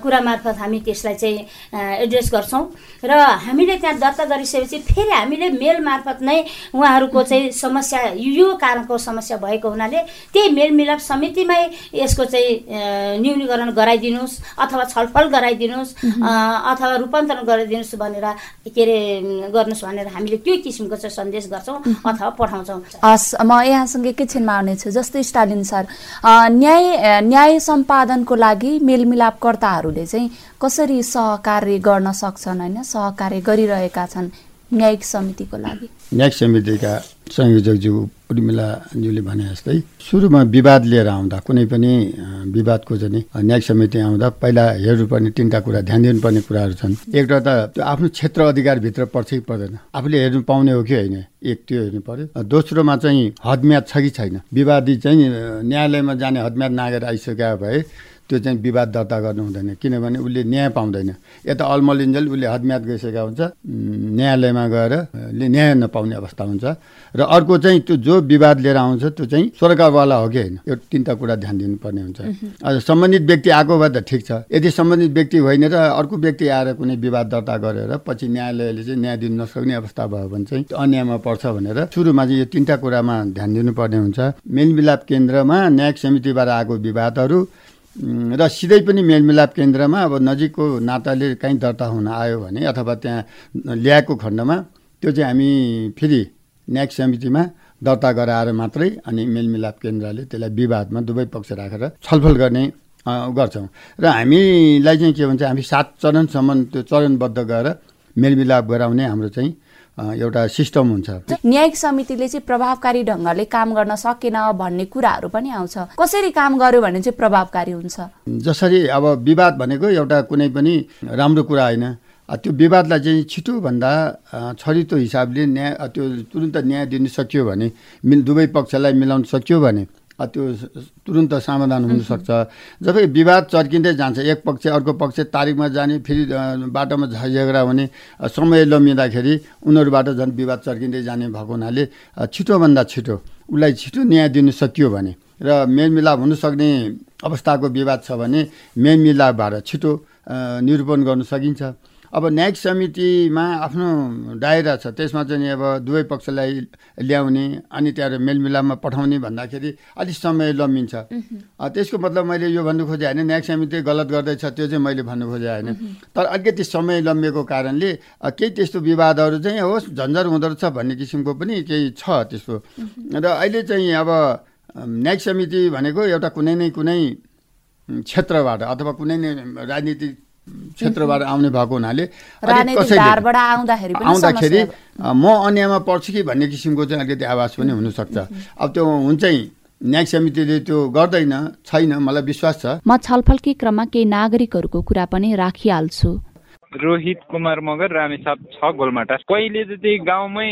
Speaker 2: कुरा मार्फत हामी त्यसलाई चाहिँ एड्रेस गर्छौँ। र हामीले त्यहाँ दर्ता गरिसकेपछि फेरि हामीले मेल मार्फत नै उहाँहरूको चाहिँ समस्या यो कारणको समस्या भएको हुनाले त्यही मेलमिलाप समितिमै यसको चाहिँ न्यूनीकरण गराइदिनुहोस् अथवा छलफल गराइदिनुहोस् अथवा रूपान्तरण गराइदिनुहोस् भनेर के अरे गर्नुहोस् भनेर हामीले त्यो किसिमको चाहिँ सन्देश गर्छौँ अथवा पठाउँछौँ
Speaker 10: हस् म यहाँसँग एकैछिनमा आउनेछु जस्तै स्टालिन सर न्याय न्याय सम्पादनको लागि मेलमिलापकर्ताहरूले चाहिँ कसरी सहकार्य गर्न सक्छन् होइन? सहकार्य गरिरहेका छन्। न्यायिक समितिको लागि।
Speaker 3: न्यायिक समितिका संयोजकज्यू उर्मिलाज्यूले भने जस्तै सुरुमा विवाद लिएर आउँदा कुनै पनि विवादको चाहिँ न्यायिक समिति आउँदा पहिला हेर्नुपर्ने तिनवटा कुरा ध्यान दिनुपर्ने कुराहरू छन्। एउटा त त्यो आफ्नो क्षेत्र अधिकारभित्र पर्छ कि पर्दैन। आफूले हेर्नु पाउने हो कि होइन? एक त्यो हेर्नु पर्यो। दोस्रोमा चाहिँ हदम्याद छ कि छैन? विवादी चाहिँ न्यायालयमा जाने हदम्याद नागेर आइसकेका भए त्यो चाहिँ विवाद दर्ता गर्नु हुँदैन। किनभने उसले न्याय पाउँदैन। यता अलमलिन्जेल उसले हदम्याद गइसकेका हुन्छ। न्यायालयमा गएर न्याय नपाउने अवस्था हुन्छ। र अर्को चाहिँ त्यो जो विवाद लिएर आउँछ त्यो चाहिँ सरकारवाला हो कि होइन? यो तिनवटा कुरा ध्यान दिनुपर्ने हुन्छ। सम्बन्धित व्यक्ति आएको भए त ठिक छ। यदि सम्बन्धित व्यक्ति होइन र अर्को व्यक्ति आएर कुनै विवाद दर्ता गरेर पछि न्यायालयले चाहिँ न्याय दिनु नसक्ने अवस्था भयो भने चाहिँ अन्यायमा पर्छ भनेर सुरुमा चाहिँ यो तिनवटा कुरामा ध्यान दिनुपर्ने हुन्छ। मेलमिलाप केन्द्रमा न्यायिक समितिबाट आएको विवादहरू र सिधै पनि मेलमिलाप केन्द्रमा अब नजिकको नाताले कहीँ दर्ता हुन आयो भने अथवा त्यहाँ ल्याएको खण्डमा त्यो चाहिँ हामी फेरि न्यायिक समितिमा दर्ता गराएर मात्रै अनि मेलमिलाप केन्द्रले त्यसलाई विवादमा दुवै पक्ष राखेर छलफल गर्ने गर्छौँ। र हामीलाई चाहिँ के भन्छ हामी सात चरणसम्म त्यो चरणबद्ध गरेर मेलमिलाप गराउने हाम्रो चाहिँ एउटा सिस्टम हुन्छ।
Speaker 10: न्यायिक समितिले चाहिँ प्रभावकारी ढङ्गले काम गर्न सकेन भन्ने कुराहरू पनि आउँछ। कसरी काम गर्यो भने चाहिँ प्रभावकारी हुन्छ?
Speaker 3: जसरी अब विवाद भनेको एउटा कुनै पनि राम्रो कुरा होइन। त्यो विवादलाई चाहिँ छिटोभन्दा छरितो हिसाबले न्याय त्यो तुरन्त न्याय दिन सकियो भने मिल दुवै पक्षलाई मिलाउन सकियो भने त्यो तुरुन्त समाधान हुनसक्छ। जब विवाद चर्किँदै जान्छ एक पक्ष अर्को पक्ष तारिकमा जाने फेरि बाटोमा झगडा हुने समय लम्बिँदाखेरि उनीहरूबाट झन् विवाद चर्किँदै जाने भएको हुनाले छिटोभन्दा छिटो उसलाई छिटो न्याय दिनु सकियो भने र मेलमिलाप हुनसक्ने अवस्थाको विवाद छ भने मेलमिलापबाट छिटो निरूपण गर्नु सकिन्छ। अब न्यायिक समितिमा आफ्नो दायरा छ। त्यसमा चाहिँ अब दुवै पक्षलाई ल्याउने अनि त्यहाँ मेलमिलापमा पठाउने भन्दाखेरि अलिक समय लम्बिन्छ त्यसको मतलब मैले यो भन्नु खोजेँ होइन न्यायिक समिति गलत गर्दैछ त्यो चाहिँ मैले भन्नु खोजेँ होइन। तर अलिकति समय लम्बिएको कारणले केही त्यस्तो विवादहरू चाहिँ होस् झन्झर हुँदो रहेछ भन्ने किसिमको पनि केही छ त्यस्तो। र अहिले चाहिँ अब न्यायिक समिति भनेको एउटा कुनै न कुनै क्षेत्रबाट अथवा कुनै नै राजनीतिक क्षेत्रबाट आउने भएको हुनाले आउँदाखेरि म अन्यमा पर्छु कि भन्ने किसिमको चाहिँ अलिकति आवाज पनि हुनसक्छ। अब त्यो हुन्छ न्यायिक समितिले त्यो गर्दैन छैन मलाई विश्वास छ।
Speaker 1: म छलफलकै क्रममा केही नागरिकहरूको कुरा पनि राखिहाल्छु।
Speaker 13: रोहित कुमार मगर रामेसाप छ गोलमाटा। पहिले त गाउँमै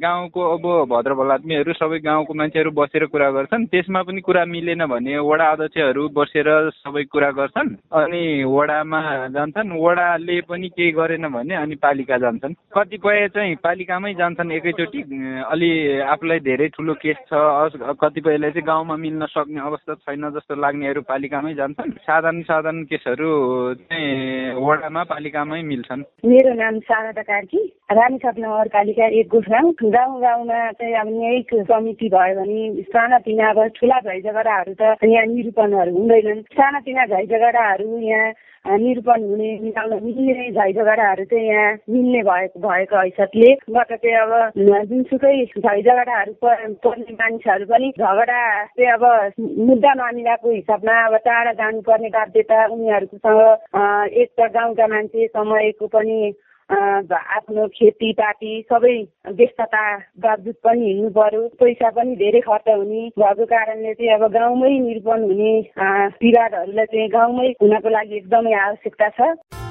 Speaker 13: गाउँको अब भद्र भलात्मीहरू सबै गाउँको मान्छेहरू बसेर कुरा गर्छन् त्यसमा पनि कुरा मिलेन भने वडा अध्यक्षहरू बसेर सबै कुरा गर्छन् अनि वडामा जान्छन् वडाले पनि केही गरेन भने अनि पालिका जान्छन्। कतिपय चाहिँ पालिकामै जान्छन् एकैचोटि अलि आफूलाई धेरै ठुलो केस छ कतिपयलाई चाहिँ गाउँमा मिल्न सक्ने अवस्था छैन जस्तो लाग्नेहरू पालिकामै जान्छन्। साधारण साधारण केसहरू चाहिँ वडामा पालिकामै गाउँमै मिल्छन्।
Speaker 14: मेरो नाम शारदा कार्की। रानीछाप नगरपालिका एक गाउँ। गाउँ गाउँमा चाहिँ अब न्यायिक समिति भयो भने सानातिना अब ठुला झै झगडाहरू त यहाँ निरूपणहरू हुँदैनन्। सानातिना झै झगडाहरू यहाँ निरूपण हुने मिलाउन मिल्ने झै झगडाहरू चाहिँ यहाँ मिल्ने भएको भएको हैसियतले बाट चाहिँ अब जुनसुकै झै झगडाहरू पर्ने मानिसहरू पनि झगडा चाहिँ अब मुद्दा मामिलाको हिसाबमा अब टाढा जानुपर्ने बाध्यता उनीहरूकोसँग एक त गाउँका मान्छे समयको पनि आफ्नो खेतीपाती सबै व्यस्तता बावजुद पनि हिँड्नु पर्यो। पैसा पनि धेरै खर्च हुने भएको कारणले चाहिँ अब गाउँमै निरूपण हुने विवादहरूलाई चाहिँ गाउँमै हुनको लागि एकदमै आवश्यकता छ।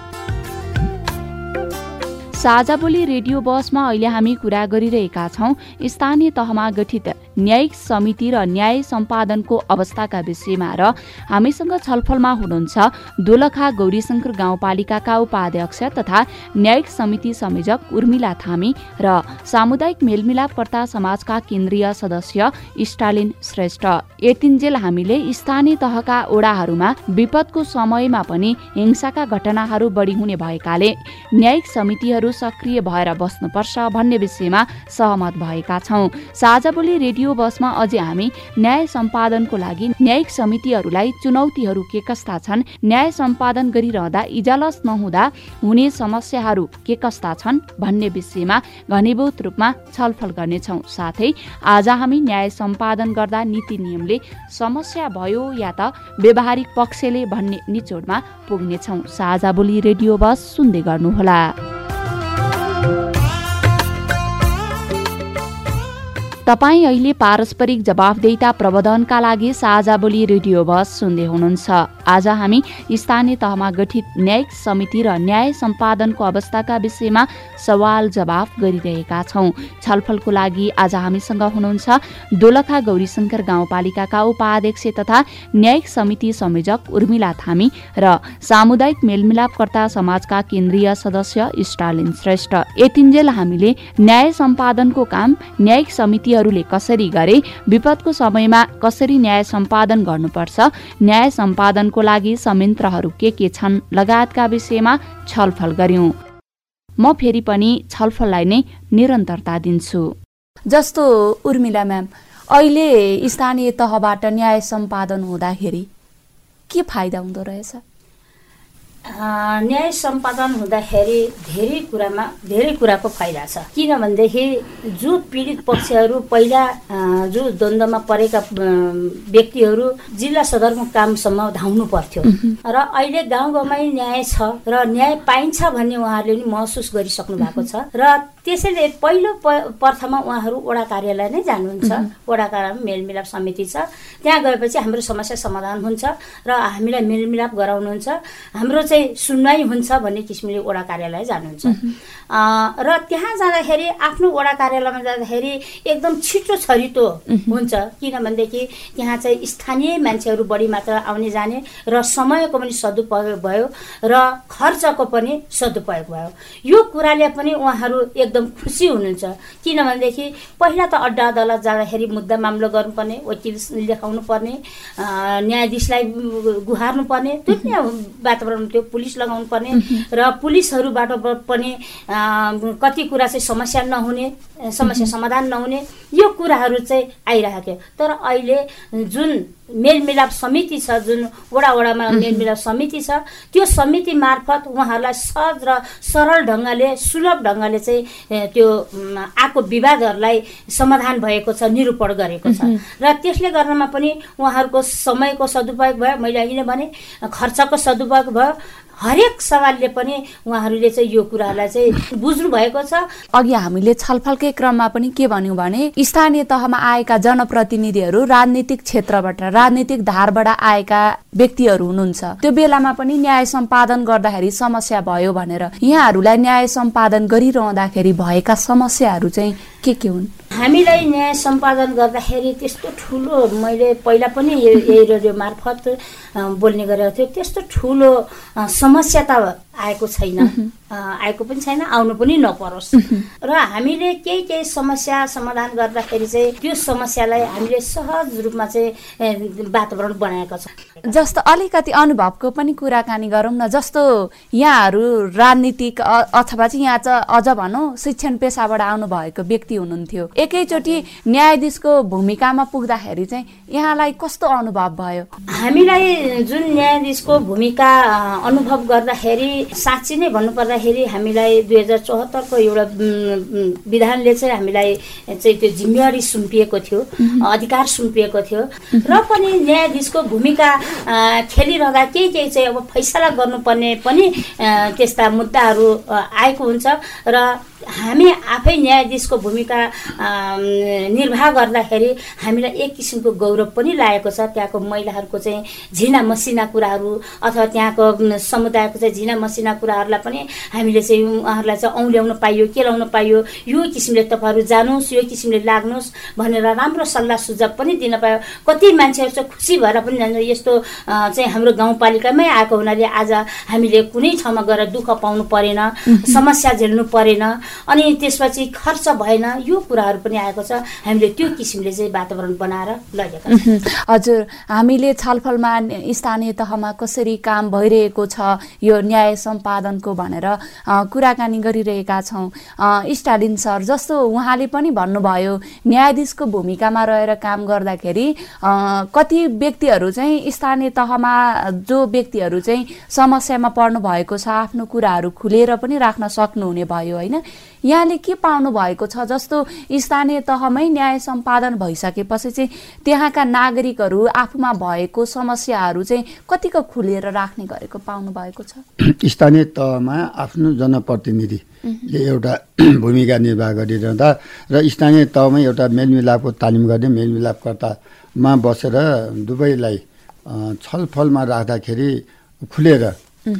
Speaker 1: साझा बोली रेडियो बसमा अहिले हामी कुरा गरिरहेका छौँ। स्थानीय तहमा गठित न्यायिक समिति र न्याय सम्पादनको अवस्थाका विषयमा र हामीसँग छलफलमा हुनुहुन्छ दोलखा गौरीशङ्कर गाउँपालिकाका उपाध्यक्ष तथा न्यायिक समिति संयोजक उर्मिला थामी र सामुदायिक मेलमिलापकर्ता समाजका केन्द्रीय सदस्य स्टालिन श्रेष्ठ। यतिन्जेल हामीले स्थानीय तहका ओडाहरूमा विपदको समयमा पनि हिंसाका घटनाहरू बढी हुने भएकाले न्यायिक समितिहरू सक्रिय भएर बस्नुपर्छ भन्ने विषयमा सहमत भएका छौँ। साझा बोली रेडियो बसमा अझै हामी न्याय सम्पादनको लागि न्यायिक समितिहरूलाई चुनौतीहरू के कस्ता छन् न्याय सम्पादन गरिरहँदा इजालस नहुँदा हुने समस्याहरू के कस्ता छन् भन्ने विषयमा घनीभूत रूपमा छलफल गर्नेछौ। साथै आज हामी न्याय सम्पादन गर्दा नीति नियमले समस्या भयो या त व्यवहारिक पक्षले भन्ने निचोडमा पुग्नेछौ। साझा बोली रेडियो बस सुन्दै गर्नुहोला। Música तपाईँ अहिले पारस्परिक जवाफदेता प्रबन्धनका लागि साझा बोली रेडियो बस सुन्दै हुनुहुन्छ। आज हामी स्थानीय तहमा गठित न्यायिक समिति र न्याय सम्पादनको अवस्थाका विषयमा सवाल जवाफ गरिरहेका छौँ। छलफलको लागि आज हामीसँग हुनुहुन्छ दोलखा गौरीशङ्कर गाउँपालिकाका उपाध्यक्ष तथा न्यायिक समिति संयोजक उर्मिला थामी र सामुदायिक मेलमिलापकर्ता समाजका केन्द्रीय सदस्य स्टालिन श्रेष्ठ। यतिन्जेल हामीले न्याय सम्पादनको काम न्यायिक समिति व्यक्तिहरूले कसरी गरे विपदको समयमा कसरी न्याय सम्पादन गर्नुपर्छ न्याय सम्पादनको लागि संयन्त्रहरू के के छन् लगायतका विषयमा छलफल गर्यौं। म फेरि पनि छलफललाई नै निरन्तरता दिन्छु।
Speaker 10: जस्तो उर्मिला म्याम अहिले स्थानीय तहबाट न्याय सम्पादन हुँदाखेरि के फाइदा हुँदो रहेछ?
Speaker 2: न्याय सम्पादन हुँदाखेरि धेरै कुरामा धेरै कुराको फाइदा छ। किनभनेदेखि जो पीडित पक्षहरू पहिला जो द्वन्द्वमा परेका व्यक्तिहरू जिल्ला सदरमुकामसम्म धाउनु पर्थ्यो। र अहिले गाउँ गाउँमै न्याय छ र न्याय पाइन्छ भन्ने उहाँहरूले पनि महसुस गरिसक्नु भएको छ। र त्यसैले पहिलो प्रथममा उहाँहरू वडा कार्यालय नै जानुहुन्छ। वडा कार्यालय मेलमिलाप समिति छ। त्यहाँ गएपछि हाम्रो समस्या समाधान हुन्छ र हामीलाई मेलमिलाप गराउनुहुन्छ। हाम्रो चाहिँ चाहिँ सुनवाई हुन्छ भन्ने किसिमले वडा कार्यालय जानुहुन्छ। र त्यहाँ जाँदाखेरि आफ्नो वडा कार्यालयमा जाँदाखेरि एकदम छिटो छरितो हुन्छ। किनभनेदेखि त्यहाँ चाहिँ स्थानीय मान्छेहरू बढी मात्र आउने जाने र समयको पनि सदुपयोग भयो र खर्चको पनि सदुपयोग भयो। यो कुराले पनि उहाँहरू एकदम खुसी हुनुहुन्छ। किनभनेदेखि पहिला त अड्डा अदालत जाँदाखेरि मुद्दा मामलो गर्नुपर्ने वकिल लेखाउनु पर्ने न्यायाधीशलाई गुहार्नु पर्ने त्यो वातावरण थियो पुलिस लगाउनु पर्ने र पुलिसहरूबाट पनि कति कुरा चाहिँ समस्या नहुने समस्या समाधान नहुने यो कुराहरू चाहिँ आइरहेको थियो तर अहिले जुन मेलमिलाप समिति छ जुन वडा वडामा मेलमिलाप समिति छ त्यो समिति मार्फत उहाँहरूलाई सहज र सरल ढङ्गले सुलभ ढङ्गले चाहिँ त्यो आएको विवादहरूलाई समाधान भएको छ निरूपण गरेको छ। र त्यसले गर्नमा पनि उहाँहरूको समयको सदुपयोग भयो। मैले अहिले भने खर्चको सदुपयोग भयो। हरेक सवालले पनि उहाँहरूले चाहिँ यो कुरालाई चाहिँ बुझ्नु भएको छ।
Speaker 10: अघि हामीले छलफलकै क्रममा पनि के भन्यौँ भने स्थानीय तहमा आएका जनप्रतिनिधिहरू राजनीतिक क्षेत्रबाट राजनीतिक धारबाट आएका व्यक्तिहरू हुनुहुन्छ। त्यो बेलामा पनि न्याय सम्पादन गर्दाखेरि समस्या भयो भनेर यहाँहरूलाई न्याय सम्पादन गरिरहँदाखेरि भएका समस्याहरू चाहिँ के के हुन्?
Speaker 2: हामीलाई न्याय सम्पादन गर्दाखेरि त्यस्तो ठुलो मैले पहिला पनि यही रेडियो मार्फत बोल्ने गरेको थिएँ। त्यस्तो ठुलो समस्या त आएको छैन। आएको पनि छैन आउनु पनि नपरोस्। र हामीले केही केही समस्या समाधान गर्दाखेरि चाहिँ त्यो समस्यालाई हामीले सहज रूपमा चाहिँ वातावरण बनाएको छ।
Speaker 10: जस्तो अलिकति अनुभवको पनि कुराकानी गरौँ न जस्तो यहाँहरू राजनीतिक अथवा चाहिँ यहाँ चाहिँ अझ भनौँ शिक्षण पेसाबाट आउनुभएको व्यक्ति हुनुहुन्थ्यो। एकैचोटि न्यायाधीशको भूमिकामा पुग्दाखेरि चाहिँ यहाँलाई कस्तो अनुभव भयो?
Speaker 2: हामीलाई जुन न्यायाधीशको भूमिका अनुभव गर्दाखेरि साँच्ची नै भन्नुपर्दाखेरि हामीलाई दुई हजार चौहत्तरको एउटा विधानले चाहिँ हामीलाई चाहिँ त्यो जिम्मेवारी सुम्पिएको थियो अधिकार सुम्पिएको थियो। र पनि न्यायाधीशको भूमिका खेलिरहँदा केही केही चाहिँ अब फैसला गर्नुपर्ने पनि त्यस्ता मुद्दाहरू आएको हुन्छ। र हामी आफै न्यायाधीशको भूमिका निर्वाह गर्दाखेरि हामीलाई एक किसिमको गौरव पनि लागेको छ। त्यहाँको महिलाहरूको चाहिँ झिना मसिना कुराहरू अथवा त्यहाँको समुदायको चाहिँ झिना मसिना कुराहरूलाई पनि हामीले चाहिँ उहाँहरूलाई चाहिँ औँल्याउन पाइयो केलाउन पाइयो। यो किसिमले तपाईँहरू जानुहोस् यो किसिमले लाग्नुहोस् भनेर राम्रो सल्लाह सुझाव पनि दिन पायो। कति मान्छेहरू चाहिँ खुसी भएर पनि जान्छ यस्तो चाहिँ हाम्रो गाउँपालिकामै आएको हुनाले आज हामीले कुनै ठाउँमा गएर दुःख पाउनु परेन समस्या झेल्नु परेन। अनि त्यसपछि खर्च भएन यो कुराहरू पनि आएको छ। हामीले त्यो किसिमले चाहिँ वातावरण बनाएर लगेका
Speaker 10: हजुर हामीले छलफलमा स्थानीय तहमा कसरी काम भइरहेको छ यो न्याय सम्पादनको भनेर कुराकानी गरिरहेका छौँ। स्टालिन सर जस्तो उहाँले पनि भन्नुभयो न्यायाधीशको भूमिकामा रहेर काम गर्दाखेरि कति व्यक्तिहरू चाहिँ स्थानीय तहमा जो व्यक्तिहरू चाहिँ समस्यामा पर्नु भएको छ आफ्नो कुराहरू खुलेर पनि राख्न सक्नुहुने भयो होइन? यहाँले के पाउनु भएको छ? जस्तो स्थानीय तहमै न्याय सम्पादन भइसकेपछि चाहिँ त्यहाँका नागरिकहरू आफूमा भएको समस्याहरू चाहिँ कतिको खुलेर राख्ने गरेको पाउनु भएको छ?
Speaker 3: स्थानीय तहमा आफ्नो जनप्रतिनिधिले एउटा भूमिका निर्वाह गरिरहँदा र स्थानीय तहमै एउटा मेलमिलापको तालिम गर्ने मेलमिलापकर्तामा बसेर दुवैलाई छलफलमा राख्दाखेरि खुलेर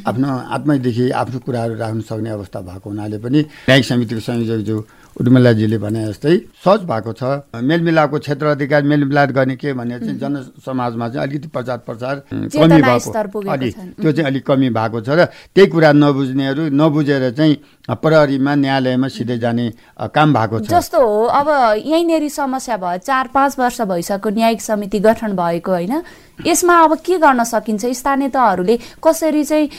Speaker 3: आफ्नो आत्मैदेखि आफ्नो कुराहरू राख्न सक्ने अवस्था भएको हुनाले पनि न्यायिक समितिको संयोजक जो उर्मिलाजीले भने जस्तै सहज भएको छ। मेलमिलापको क्षेत्र अधिकार मेलमिलाप गर्ने के भने चाहिँ जनसमाजमा चाहिँ अलिकति प्रचार प्रसार कमी भएको। अलि त्यो चाहिँ अलिक कमी भएको छ र त्यही कुरा नबुझ्नेहरू नबुझेर चाहिँ प्रहरीमा न्यायालयमा सिधै जाने काम भएको छ।
Speaker 10: जस्तो हो। अब यहीँनेरि समस्या भयो। चार पाँच वर्ष भइसक्यो न्यायिक समिति गठन भएको होइन? यसमा अब के गर्न सकिन्छ? स्थानीय तहहरूले कसरी चाहिँ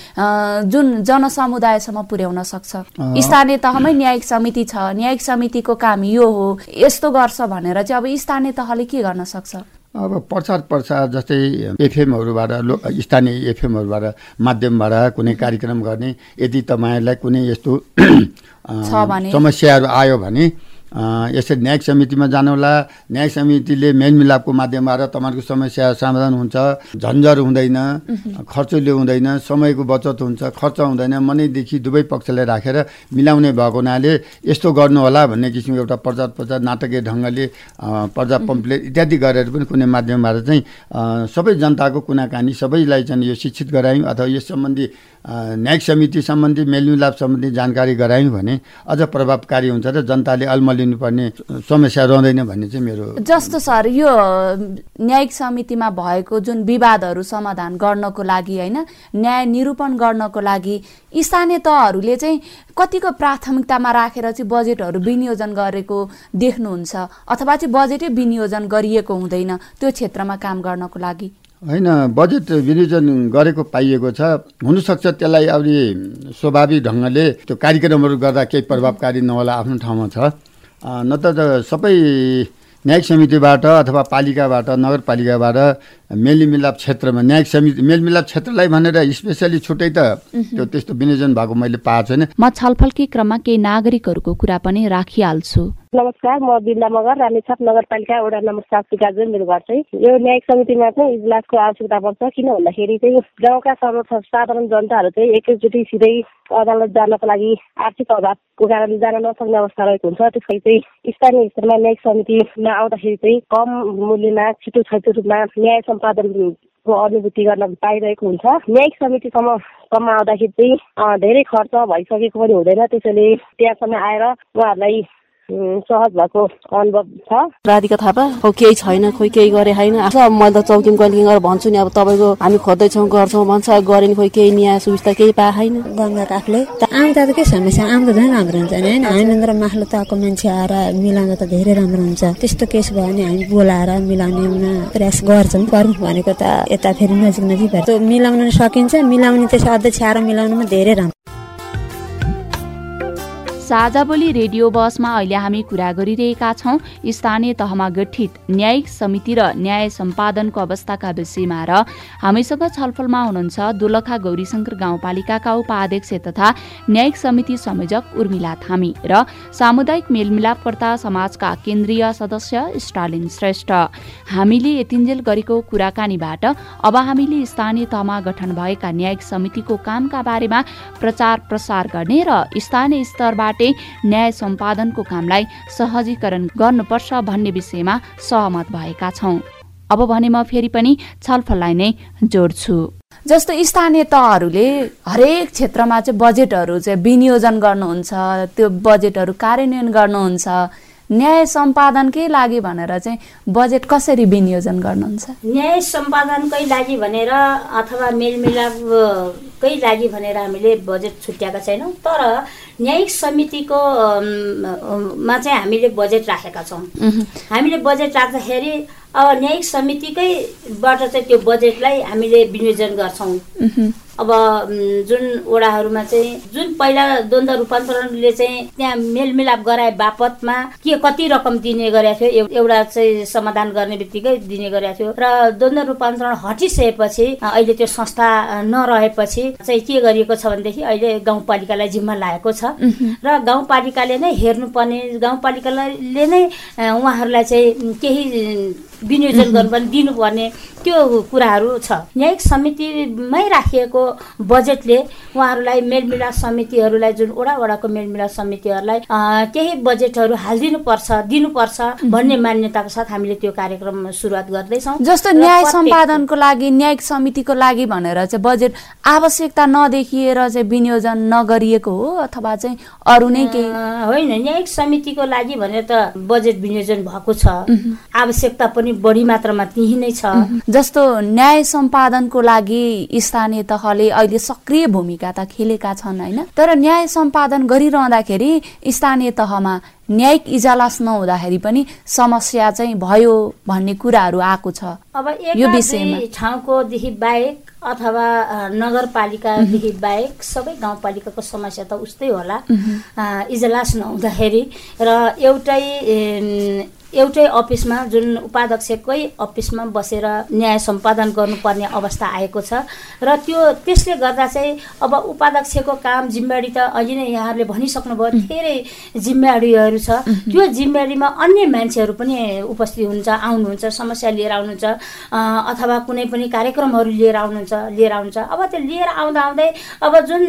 Speaker 10: जुन जनसमुदायसम्म पुर्याउन सक्छ? स्थानीय तहमै न्यायिक समिति छ। न्यायिक समितिको काम यो हो। यस्तो गर्छ भनेर चाहिँ अब स्थानीय तहले के गर्न सक्छ?
Speaker 3: अब प्रचार प्रसार जस्तै एफएमहरूबाट स्थानीय एफएमहरूबाट माध्यमबाट कुनै कार्यक्रम गर्ने यदि तपाईँहरूलाई कुनै यस्तो समस्याहरू आयो भने यसरी न्यायिक समितिमा जानुहोला। न्यायिक समितिले मेलमिलापको माध्यमबाट तपाईँहरूको समस्या समाधान हुन्छ। झन्झर हुँदैन खर्चले हुँदैन समयको बचत हुन्छ खर्च हुँदैन। मनैदेखि दुवै पक्षलाई राखेर मिलाउने भएको हुनाले यस्तो गर्नुहोला भन्ने किसिमको एउटा प्रचार प्रचार नाटकीय ढङ्गले प्रजा पम्पलेट इत्यादि गरेर पनि कुनै माध्यमबाट चाहिँ सबै जनताको कुनाकानी सबैलाई चाहिँ यो शिक्षित गरायौँ अथवा यस सम्बन्धी न्यायिक समिति सम्बन्धी मेलमिलाप सम्बन्धी जानकारी गरायौँ भने अझ प्रभावकारी हुन्छ र जनताले अल्मलिनुपर्ने समस्या रहँदैन भन्ने चाहिँ मेरो
Speaker 10: जस्तो सर यो न्यायिक समितिमा भएको जुन विवादहरू समाधान गर्नको लागि होइन न्याय निरूपण गर्नको लागि स्थानीय तहहरूले चाहिँ कतिको प्राथमिकतामा राखेर चाहिँ बजेटहरू विनियोजन गरेको देख्नुहुन्छ अथवा चाहिँ बजेटै विनियोजन गरिएको हुँदैन त्यो क्षेत्रमा काम गर्नको लागि?
Speaker 3: होइन बजेट विनियोजन गरेको पाइएको छ। हुनसक्छ त्यसलाई अब स्वाभाविक ढङ्गले त्यो कार्यक्रमहरू गर्दा केही प्रभावकारी नहोला आफ्नो ठाउँमा छ। नत्र त सबै न्यायिक समितिबाट अथवा पालिकाबाट नगरपालिकाबाट मेलमिलाप क्षेत्रमा न्यायिक समिति मेलमिलाप क्षेत्रलाई भनेर स्पेसली छुट्टै त त्यो त्यस्तो विनियोजन भएको मैले पाएको छैन।
Speaker 1: म छलफलकै क्रममा केही नागरिकहरूको कुरा पनि राखिहाल्छु।
Speaker 15: नमस्कार म बिन्दा मगर रामेछाप नगरपालिका वडा नम्बर सात सिकाजुन मेरो घर चाहिँ यो न्यायिक समितिमा चाहिँ इजलासको आवश्यकता पर्छ किन भन्दाखेरि चाहिँ गाउँका साधारण जनताहरू चाहिँ एकैचोटि सिधै अदालत जानको लागि आर्थिक अभावको कारणले जान नसक्ने अवस्था रहेको हुन्छ। त्यसै चाहिँ स्थानीय स्तरमा न्यायिक समितिमा आउँदाखेरि चाहिँ कम मूल्यमा छिटो छैटो रूपमा न्याय सम्पादनको अनुभूति गर्न पाइरहेको हुन्छ। न्यायिक समितिसम्म सम्म आउँदाखेरि चाहिँ धेरै खर्च भइसकेको पनि हुँदैन। त्यसैले त्यहाँसम्म आएर उहाँहरूलाई सहज भएको अनुभव छ।
Speaker 16: राधिका थापा खै केही छैन खोइ केही गरे होइन। मैले त चौकीमा कहिले गरेर भन्छु नि अब तपाईँको हामी खोज्दैछौँ गर्छौँ भन्छ गरे नि खोइ केही न्याय सुविस्ता केही पाए छैन
Speaker 17: गङ्गा काफले आउँदा त के समस्या? आउँदा झन् राम्रो हुन्छ नि होइन? हामीभन्दा माथिल्लो तहको मान्छे आएर मिलाउँदा त धेरै राम्रो हुन्छ। त्यस्तो केस भयो भने हामी बोलाएर मिलाउने प्रयास गर्छौँ गरौँ भनेको त यता फेरि नजिक नजिक भयो मिलाउन सकिन्छ मिलाउने त्यसो अध्यक्ष आएर मिलाउनुमा धेरै राम्रो।
Speaker 1: साझा बोली रेडियो बसमा अहिले हामी कुरा गरिरहेका छौँ। स्थानीय तहमा गठित न्यायिक समिति र न्याय सम्पादनको अवस्थाका विषयमा र हामीसँग छलफलमा हुनुहुन्छ दोलखा गौरीशङ्कर गाउँपालिकाका उपाध्यक्ष तथा न्यायिक समिति संयोजक उर्मिला थामी र सामुदायिक मेलमिलापकर्ता समाजका केन्द्रीय सदस्य स्टालिन श्रेष्ठ। हामीले यतिन्जेल गरेको कुराकानीबाट अब हामीले स्थानीय तहमा गठन भएका न्यायिक समितिको कामका बारेमा प्रचार प्रसार गर्ने र स्थानीय स्तरबाट न्याय सम्पादनको कामलाई सहजीकरण गर्नुपर्छ भन्ने विषयमा सहमत भएका छौँ। अब भने म फेरि पनि छलफललाई नै जोड्छु।
Speaker 10: जस्तो स्थानीय तहहरूले हरेक क्षेत्रमा चाहिँ बजेटहरू चाहिँ विनियोजन गर्नुहुन्छ त्यो बजेटहरू कार्यान्वयन गर्नुहुन्छ न्याय सम्पादनकै लागि भनेर चाहिँ बजेट कसरी विनियोजन गर्नुहुन्छ?
Speaker 2: न्याय सम्पादनकै लागि भनेर अथवा मेलमिलापकै लागि भनेर हामीले बजेट छुट्याएका छैनौँ तर न्यायिक समितिको मा चाहिँ हामीले बजेट राखेका छौँ। हामीले बजेट राख्दाखेरि अब न्यायिक समितिकैबाट चाहिँ त्यो बजेटलाई हामीले विनियोजन गर्छौँ। अब जुन वडाहरूमा चाहिँ जुन पहिला द्वन्द रूपान्तरणले चाहिँ त्यहाँ मेलमिलाप गराए बापतमा के कति रकम दिने गरेको थियो एउटा चाहिँ समाधान गर्ने बित्तिकै दिने गरेको थियो। र द्वन्द रूपान्तरण हटिसकेपछि अहिले त्यो संस्था नरहेपछि चाहिँ के गरिएको छ भनेदेखि अहिले गाउँपालिकालाई जिम्मा लागेको छ। र गाउँपालिकाले नै हेर्नुपर्ने गाउँपालिकाले नै उहाँहरूलाई चाहिँ केही विनियोजन गर्नु पनि दिनुपर्ने त्यो कुराहरू छ। न्यायिक समितिमै राखिएको बजेटले उहाँहरूलाई मेलमिलाप समितिहरूलाई जुन वडा वडाको मेलमिलाप समितिहरूलाई केही बजेटहरू हालिदिनुपर्छ दिनुपर्छ भन्ने मान्यताको साथ हामीले त्यो कार्यक्रम सुरुवात गर्दैछौँ।
Speaker 10: जस्तो न्याय सम्पादनको लागि न्यायिक समितिको लागि भनेर चाहिँ बजेट आवश्यकता नदेखिएर चाहिँ विनियोजन नगरिएको हो अथवा चाहिँ अरू नै केही?
Speaker 2: होइन न्यायिक समितिको लागि भनेर त बजेट विनियोजन भएको छ। आवश्यकता पनि बढी मात्रामा त्यही नै छ।
Speaker 10: जस्तो न्याय सम्पादनको लागि स्थानीय तहले अहिले सक्रिय भूमिका त खेलेका छन् होइन? तर न्याय सम्पादन गरिरहँदाखेरि स्थानीय तहमा न्यायिक इजलास नहुँदाखेरि पनि समस्या चाहिँ भयो भन्ने कुराहरू आएको छ।
Speaker 2: अब यो विषयमा। ठाउँकोदेखि बाहेक अथवा नगरपालिकादेखि बाहेक सबै गाउँपालिकाको समस्या त उस्तै होला। इजलास नहुँदाखेरि र एउटै एउटै अफिसमा जुन उपाध्यक्षकै अफिसमा बसेर न्याय सम्पादन गर्नुपर्ने अवस्था आएको छ र त्यो त्यसले गर्दा चाहिँ अब उपाध्यक्षको काम जिम्मेवारी त अहिले नै यहाँहरूले भनिसक्नुभयो धेरै जिम्मेवारीहरू छ। त्यो जिम्मेवारीमा अन्य मान्छेहरू पनि उपस्थित हुन्छ आउनुहुन्छ समस्या लिएर आउनुहुन्छ अथवा कुनै पनि कार्यक्रमहरू लिएर आउनुहुन्छ लिएर आउनुहुन्छ। अब त्यो लिएर आउँदा आउँदै अब जुन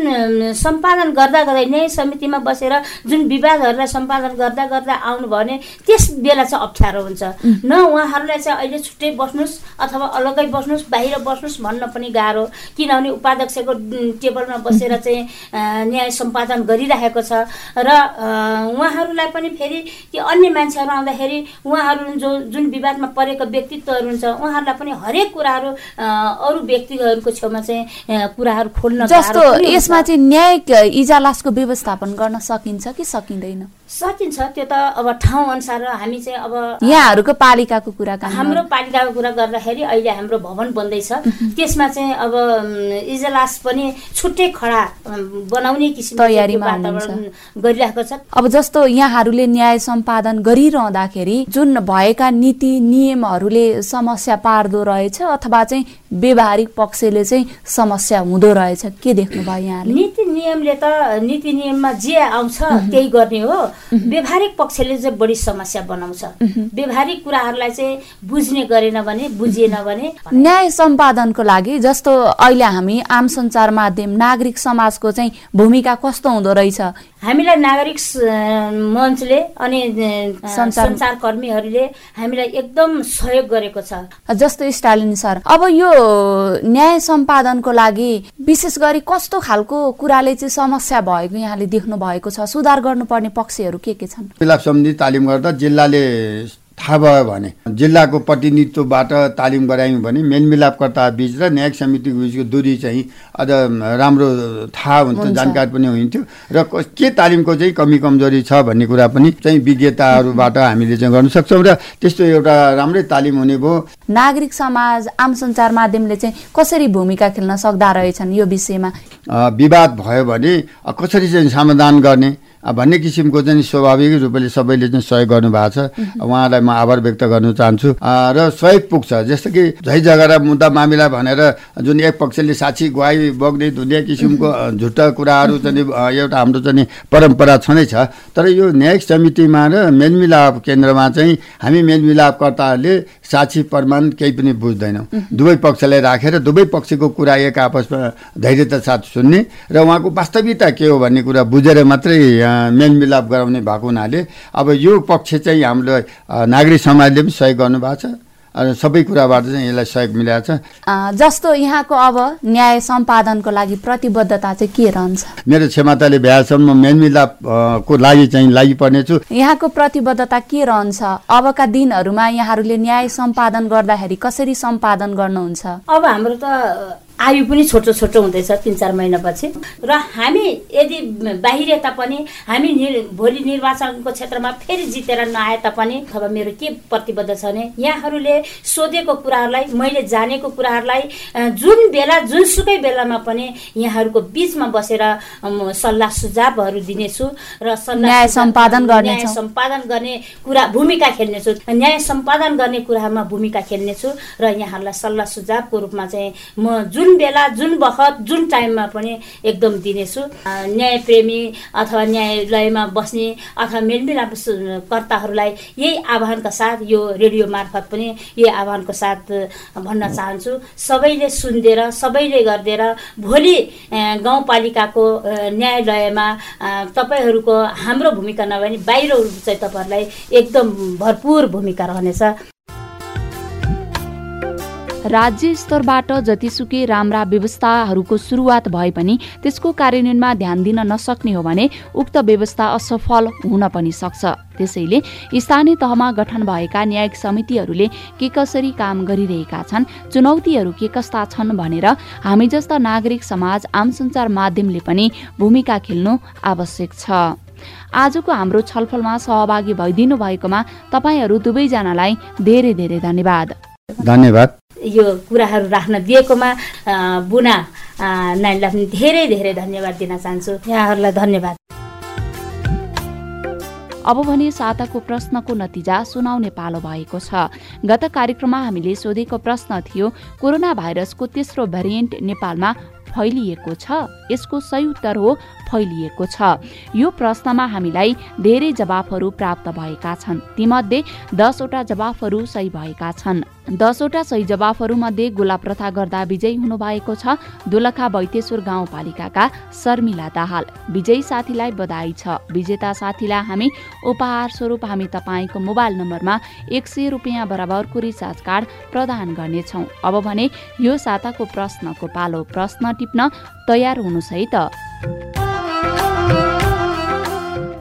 Speaker 2: सम्पादन गर्दा गर्दै न्याय समितिमा बसेर जुन विवादहरूलाई सम्पादन गर्दा गर्दा आउनुभयो भने त्यस बेला चाहिँ अप्ठ्यारो हुन्छ। न उहाँहरूलाई चाहिँ अहिले छुट्टै बस्नुहोस् अथवा अलग्गै बस्नुहोस् बाहिर बस्नुहोस् भन्न पनि गाह्रो। किनभने उपाध्यक्षको टेबलमा बसेर चाहिँ न्याय सम्पादन गरिरहेको छ। र उहाँहरूलाई पनि फेरि ती अन्य मान्छेहरू आउँदाखेरि उहाँहरू जो जुन विवादमा परेको व्यक्तित्वहरू हुन्छ उहाँहरूलाई पनि हरेक कुराहरू अरू व्यक्तिहरूको छेउमा चाहिँ कुराहरू खोल्न
Speaker 10: जस्तो यसमा चाहिँ न्यायिक इजालासको व्यवस्थापन गर्न सकिन्छ कि सकिँदैन?
Speaker 2: सकिन्छ त्यो त अब ठाउँ अनुसार हामी चाहिँ अब
Speaker 10: यहाँहरूको पालिकाको कुरा
Speaker 2: हाम्रो पालिकाको कुरा गर्दाखेरि अहिले हाम्रो भवन बन्दैछ। त्यसमा चाहिँ अब इजलास पनि छुट्टै खडा बनाउने किसिमको
Speaker 10: तयारीमा
Speaker 2: गरिरहेको छ।
Speaker 10: अब जस्तो यहाँहरूले न्याय सम्पादन गरिरहँदाखेरि जुन भएका नीति नियमहरूले समस्या पार्दो रहेछ अथवा चाहिँ व्यवहारिक पक्षले चाहिँ समस्या हुँदो रहेछ के देख्नुभयो यहाँले?
Speaker 2: नीति नियमले त नीति नियममा जे आउँछ त्यही गर्ने हो। व्यवहारिक पक्षले चाहिँ बढी समस्या बनाउँछ। व्यवहारिक कुराहरूलाई चाहिँ बुझ्ने गरेन भने बुझिएन भने
Speaker 10: न्याय सम्पादनको लागि जस्तो अहिले हामी आम सञ्चार माध्यम नागरिक समाजको चाहिँ भूमिका कस्तो हुँदो रहेछ
Speaker 2: हामीलाई नागरिक मञ्चले अनि सञ्चार कर्मीहरूले हामीलाई एकदम सहयोग गरेको छ।
Speaker 10: जस्तो स्टालिन सर अब यो न्याय सम्पादनको लागि विशेष गरी कस्तो खालको कुराले चाहिँ समस्या भएको यहाँले देख्नु भएको छ? सुधार गर्नुपर्ने पक्षहरू के के छन्?
Speaker 3: सम्बन्धी तालिम गर्दा जिल्लाले थाहा भयो भने। जिल्लाको प्रतिनिधित्वबाट तालिम गरायौँ भने मेलमिलापकर्ता बिच र न्यायिक समितिको बिचको दूरी चाहिँ अझ राम्रो थाहा हुन्थ्यो जानकारी पनि हुन्थ्यो। र के तालिमको चाहिँ कमी कमजोरी छ भन्ने कुरा पनि चाहिँ विज्ञताहरूबाट हामीले चाहिँ गर्न सक्छौँ र त्यस्तो एउटा राम्रै तालिम हुने भयो।
Speaker 10: नागरिक समाज आम सञ्चार माध्यमले चाहिँ कसरी भूमिका खेल्न सक्दा रहेछन् यो विषयमा?
Speaker 3: विवाद भयो भने कसरी चाहिँ समाधान गर्ने? भन्ने किसिमको चाहिँ स्वाभाविक रूपले सबैले चाहिँ सहयोग गर्नुभएको छ। उहाँलाई म आभार व्यक्त गर्न चाहन्छु। र सहयोग पुग्छ। जस्तो कि झै झगडा मुद्दा मामिला भनेर जुन एक पक्षले साक्षी गुवाई बग्ने धुने किसिमको झुट्टा कुराहरू चाहिँ एउटा हाम्रो चाहिँ परम्परा छँदैछ। तर यो न्यायिक समितिमा र मेलमिलाप केन्द्रमा चाहिँ हामी मेलमिलापकर्ताहरूले साक्षी प्रमाण केही पनि बुझ्दैनौँ। दुवै पक्षलाई राखेर दुवै पक्षको कुरा एक आपसमा धैर्यता साथ सुन्ने र उहाँको वास्तविकता के हो भन्ने कुरा बुझेर मात्रै मेलमिलाप गराउने भएको हुनाले अब यो पक्ष चाहिँ हाम्रो नागरिक समाजले पनि सहयोग गर्नुभएको छ। सबै कुराबाट चाहिँ यसलाई सहयोग मिलाएको
Speaker 10: छ। जस्तो यहाँको अब न्याय सम्पादनको लागि प्रतिबद्धता चाहिँ के रहन्छ?
Speaker 3: मेरो क्षमताले भ्याएसम्म मेलमिलापको लागि चाहिँ लागि पर्नेछु
Speaker 10: यहाँको प्रतिबद्धता के रहन्छ? अबका दिनहरूमा यहाँहरूले न्याय सम्पादन गर्दाखेरि कसरी सम्पादन गर्नुहुन्छ?
Speaker 2: अब हाम्रो त आयु पनि छोटो छोटो हुँदैछ तिन चार महिनापछि। र हामी यदि बाहिर तापनि हामी भोलि निर्वाचनको क्षेत्रमा फेरि जितेर नआए तापनि अथवा मेरो के प्रतिबद्ध छ भने यहाँहरूले सोधेको कुराहरूलाई मैले जानेको कुराहरूलाई जुन बेला जुनसुकै बेलामा पनि यहाँहरूको बिचमा बसेर सल्लाह सुझावहरू दिनेछु र
Speaker 10: न्याय सम्पादन गर्ने
Speaker 2: न्याय सम्पादन गर्ने कुरा भूमिका खेल्नेछु। न्याय सम्पादन गर्ने कुरामा भूमिका खेल्नेछु र यहाँहरूलाई सल्लाह सुझावको रूपमा चाहिँ म जुन जुन बेला जुन बखत जुन टाइममा पनि एकदम दिनेछु न्यायप्रेमी अथवा न्यायालयमा बस्ने अथवा मेलमिलाप कर्ताहरूलाई यही आह्वानका साथ यो रेडियो मार्फत पनि यही आह्वानको साथ भन्न चाहन्छु। सबैले सुनिदिएर सबैले गरिदिएर भोलि गाउँपालिकाको न्यायालयमा तपाईँहरूको हाम्रो भूमिका नभए पनि बाहिर चाहिँ तपाईँहरूलाई एकदम भरपुर भूमिका रहनेछ।
Speaker 1: राज्य स्तरबाट जतिसुकै राम्रा व्यवस्थाहरूको सुरुवात भए पनि त्यसको कार्यान्वयनमा ध्यान दिन नसक्ने हो भने उक्त व्यवस्था असफल हुन पनि सक्छ। त्यसैले स्थानीय तहमा गठन भएका न्यायिक समितिहरूले के कसरी काम गरिरहेका छन् चुनौतीहरू के कस्ता छन् भनेर हामी जस्ता नागरिक समाज आम सञ्चार माध्यमले पनि भूमिका खेल्नु आवश्यक छ। आजको हाम्रो छलफलमा सहभागी भइदिनु भएकोमा तपाईँहरू दुवैजनालाई धेरै धेरै धन्यवाद।
Speaker 3: धन्यवाद।
Speaker 2: यो कुराहरू राख्न दिएकोमा बुना नानीलाई पनि धेरै धेरै धन्यवाद दिन चाहन्छु। यहाँहरूलाई धन्यवाद।
Speaker 1: अब भने साताको प्रश्नको नतिजा सुनाउने पालो भएको छ। गत कार्यक्रममा हामीले सोधेको प्रश्न थियो कोरोना भाइरसको तेस्रो भेरिएन्ट नेपालमा फैलिएको छ। यसको सही उत्तर हो फैलिएको छ। यो प्रश्नमा हामीलाई धेरै जवाफहरू प्राप्त भएका छन्। तीमध्ये दसवटा जवाफहरू सही भएका छन्। दसवटा सही जवाफहरूमध्ये गोला प्रथा गर्दा विजयी हुनुभएको छ दोलखा बैतेश्वर गाउँपालिकाका शर्मिला दाहाल। विजयी साथीलाई बधाई छ। विजेता साथीलाई हामी उपहार स्वरूप हामी तपाईँको मोबाइल नम्बरमा एक सय रुपियाँ बराबरको रिचार्ज कार्ड प्रदान गर्नेछौ। अब भने यो साताको प्रश्नको पालो। प्रश्न टिप्न तयार हुनुहोस् है त Música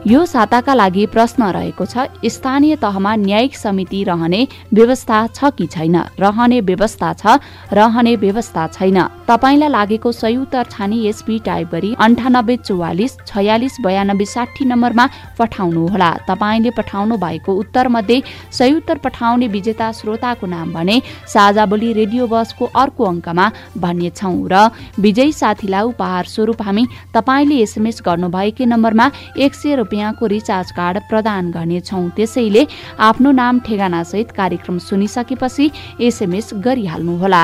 Speaker 1: यो साताका लागि प्रश्न रहेको छ स्थानीय तहमा न्यायिक समिति रहने व्यवस्था छ कि छैन? रहने व्यवस्था छ रहने व्यवस्था छैन। तपाईँलाई लागेको सही उत्तर छानी एसपी टाइप गरी अन्ठानब्बे चौवालिस छयालिस बयानब्बे साठी नम्बरमा पठाउनुहोला। तपाईँले पठाउनु भएको उत्तर मध्ये सही उत्तर पठाउने विजेता श्रोताको नाम भने साझा बोली रेडियो बसको अर्को अङ्कमा भन्नेछौ र विजयी साथीलाई उपहार स्वरूप हामी तपाईँले एसएमएस गर्नुभएकै नम्बरमा एक सय रुपियाँको रिचार्ज कार्ड प्रदान गर्नेछौ। त्यसैले आफ्नो नाम ठेगानासहित कार्यक्रम सुनिसकेपछि एसएमएस गरिहाल्नुहोला।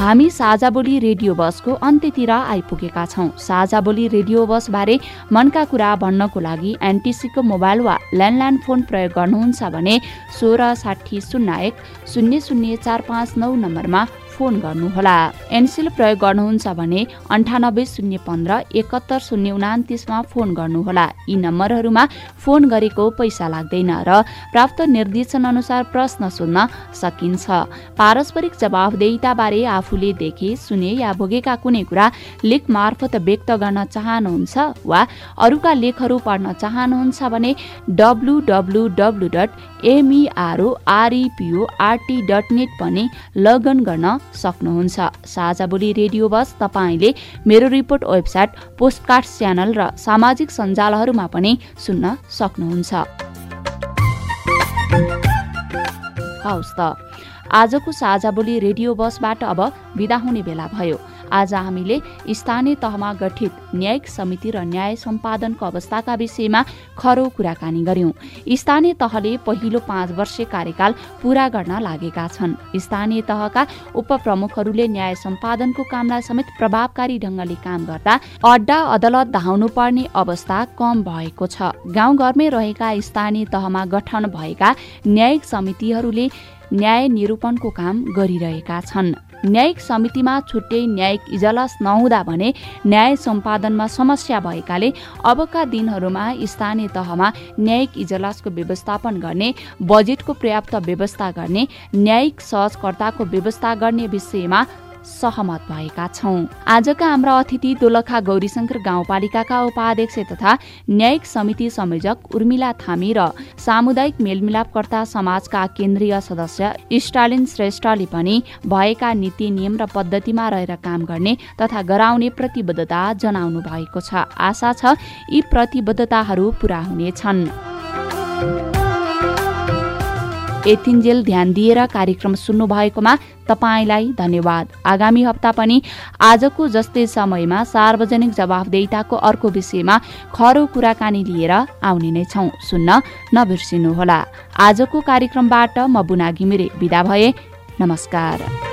Speaker 1: हामी साझा बोली रेडियो बसको अन्त्यतिर आइपुगेका छौँ। साझा बोली रेडियो बसबारे मनका कुरा भन्नको लागि एनटिसीको मोबाइल वा ल्यान्डलाइन फोन प्रयोग गर्नुहुन्छ भने सोह्र साठी शून्य एक शून्य शून्य चार पाँच नौ नम्बरमा फोन गर्नुहोला एनसिल प्रयोग गर्नुहुन्छ भने अन्ठानब्बे शून्य पन्ध्र एकहत्तर शून्य उनातिसमा फोन गर्नुहोला यी नम्बरहरूमा फोन गरेको पैसा लाग्दैन र प्राप्त निर्देशन अनुसार प्रश्न सोध्न सकिन्छ। पारस्परिक जवाबदेहिताबारे आफूले देखे सुने या भोगेका कुनै कुरा लेख मार्फत व्यक्त गर्न चाहनुहुन्छ वा अरूका लेखहरू पढ्न चाहनुहुन्छ भने W W W dot MEROREPORT dot net पनि लगन गर्न सक्नुहुन्छ। साझा बोली रेडियो बस तपाईँले मेरो रिपोर्ट वेबसाइट पोस्टकार्ड च्यानल र सामाजिक सञ्जालहरूमा पनि सुन्न सक्नुहुन्छ। हवस् त। आजको साझा बोली रेडियो बसबाट अब विदा हुने बेला भयो। आज हामीले स्थानीय तहमा गठित न्यायिक समिति र न्याय सम्पादनको अवस्थाका विषयमा खरो कुराकानी गर्यौं स्थानीय तहले पहिलो पाँच वर्ष कार्यकाल पूरा गर्न लागेका छन्। स्थानीय तहका उपप्रमुखहरूले न्याय सम्पादनको कामलाई समेत प्रभावकारी ढंगले काम गर्दा अड्डा अदालत धाउनु पर्ने अवस्था कम भएको छ। गाउँघरमै रहेका स्थानीय तहमा गठन भएका न्यायिक समितिहरूले न्याय निरूपणको काम गरिरहेका छन्। न्यायिक समितिमा छुट्टै न्यायिक इजलास नहुँदा भने न्याय सम्पादनमा समस्या भएकाले अबका दिनहरूमा स्थानीय तहमा न्यायिक इजलासको व्यवस्थापन गर्ने बजेटको पर्याप्त व्यवस्था गर्ने न्यायिक सहजकर्ताको व्यवस्था गर्ने विषयमा सहमत भएका छौं। आजका हाम्रा अतिथि दोलखा गौरीशंकर गाउँपालिकाका उपाध्यक्ष तथा न्यायिक समिति संयोजक उर्मिला थामी र सामुदायिक मेलमिलापकर्ता समाजका केन्द्रीय सदस्य स्टालिन श्रेष्ठले पनि भएका नीति नियम र पद्धतिमा रहेर काम गर्ने तथा गराउने प्रतिबद्धता जनाउनु भएको छ। आशा छ यी प्रतिबद्धताहरू पूरा हुनेछन्। एथिन्जेल ध्यान दिएर कार्यक्रम सुन्नु भएकोमा तपाईँलाई धन्यवाद। आगामी हप्ता पनि आजको जस्तै समयमा सार्वजनिक जवाफदेहिताको अर्को विषयमा खरो कुराकानी लिएर आउने नै छौँ। सुन्न नबिर्सिनुहोला। आजको कार्यक्रमबाट म बुना घिमिरे विदा भए। नमस्कार।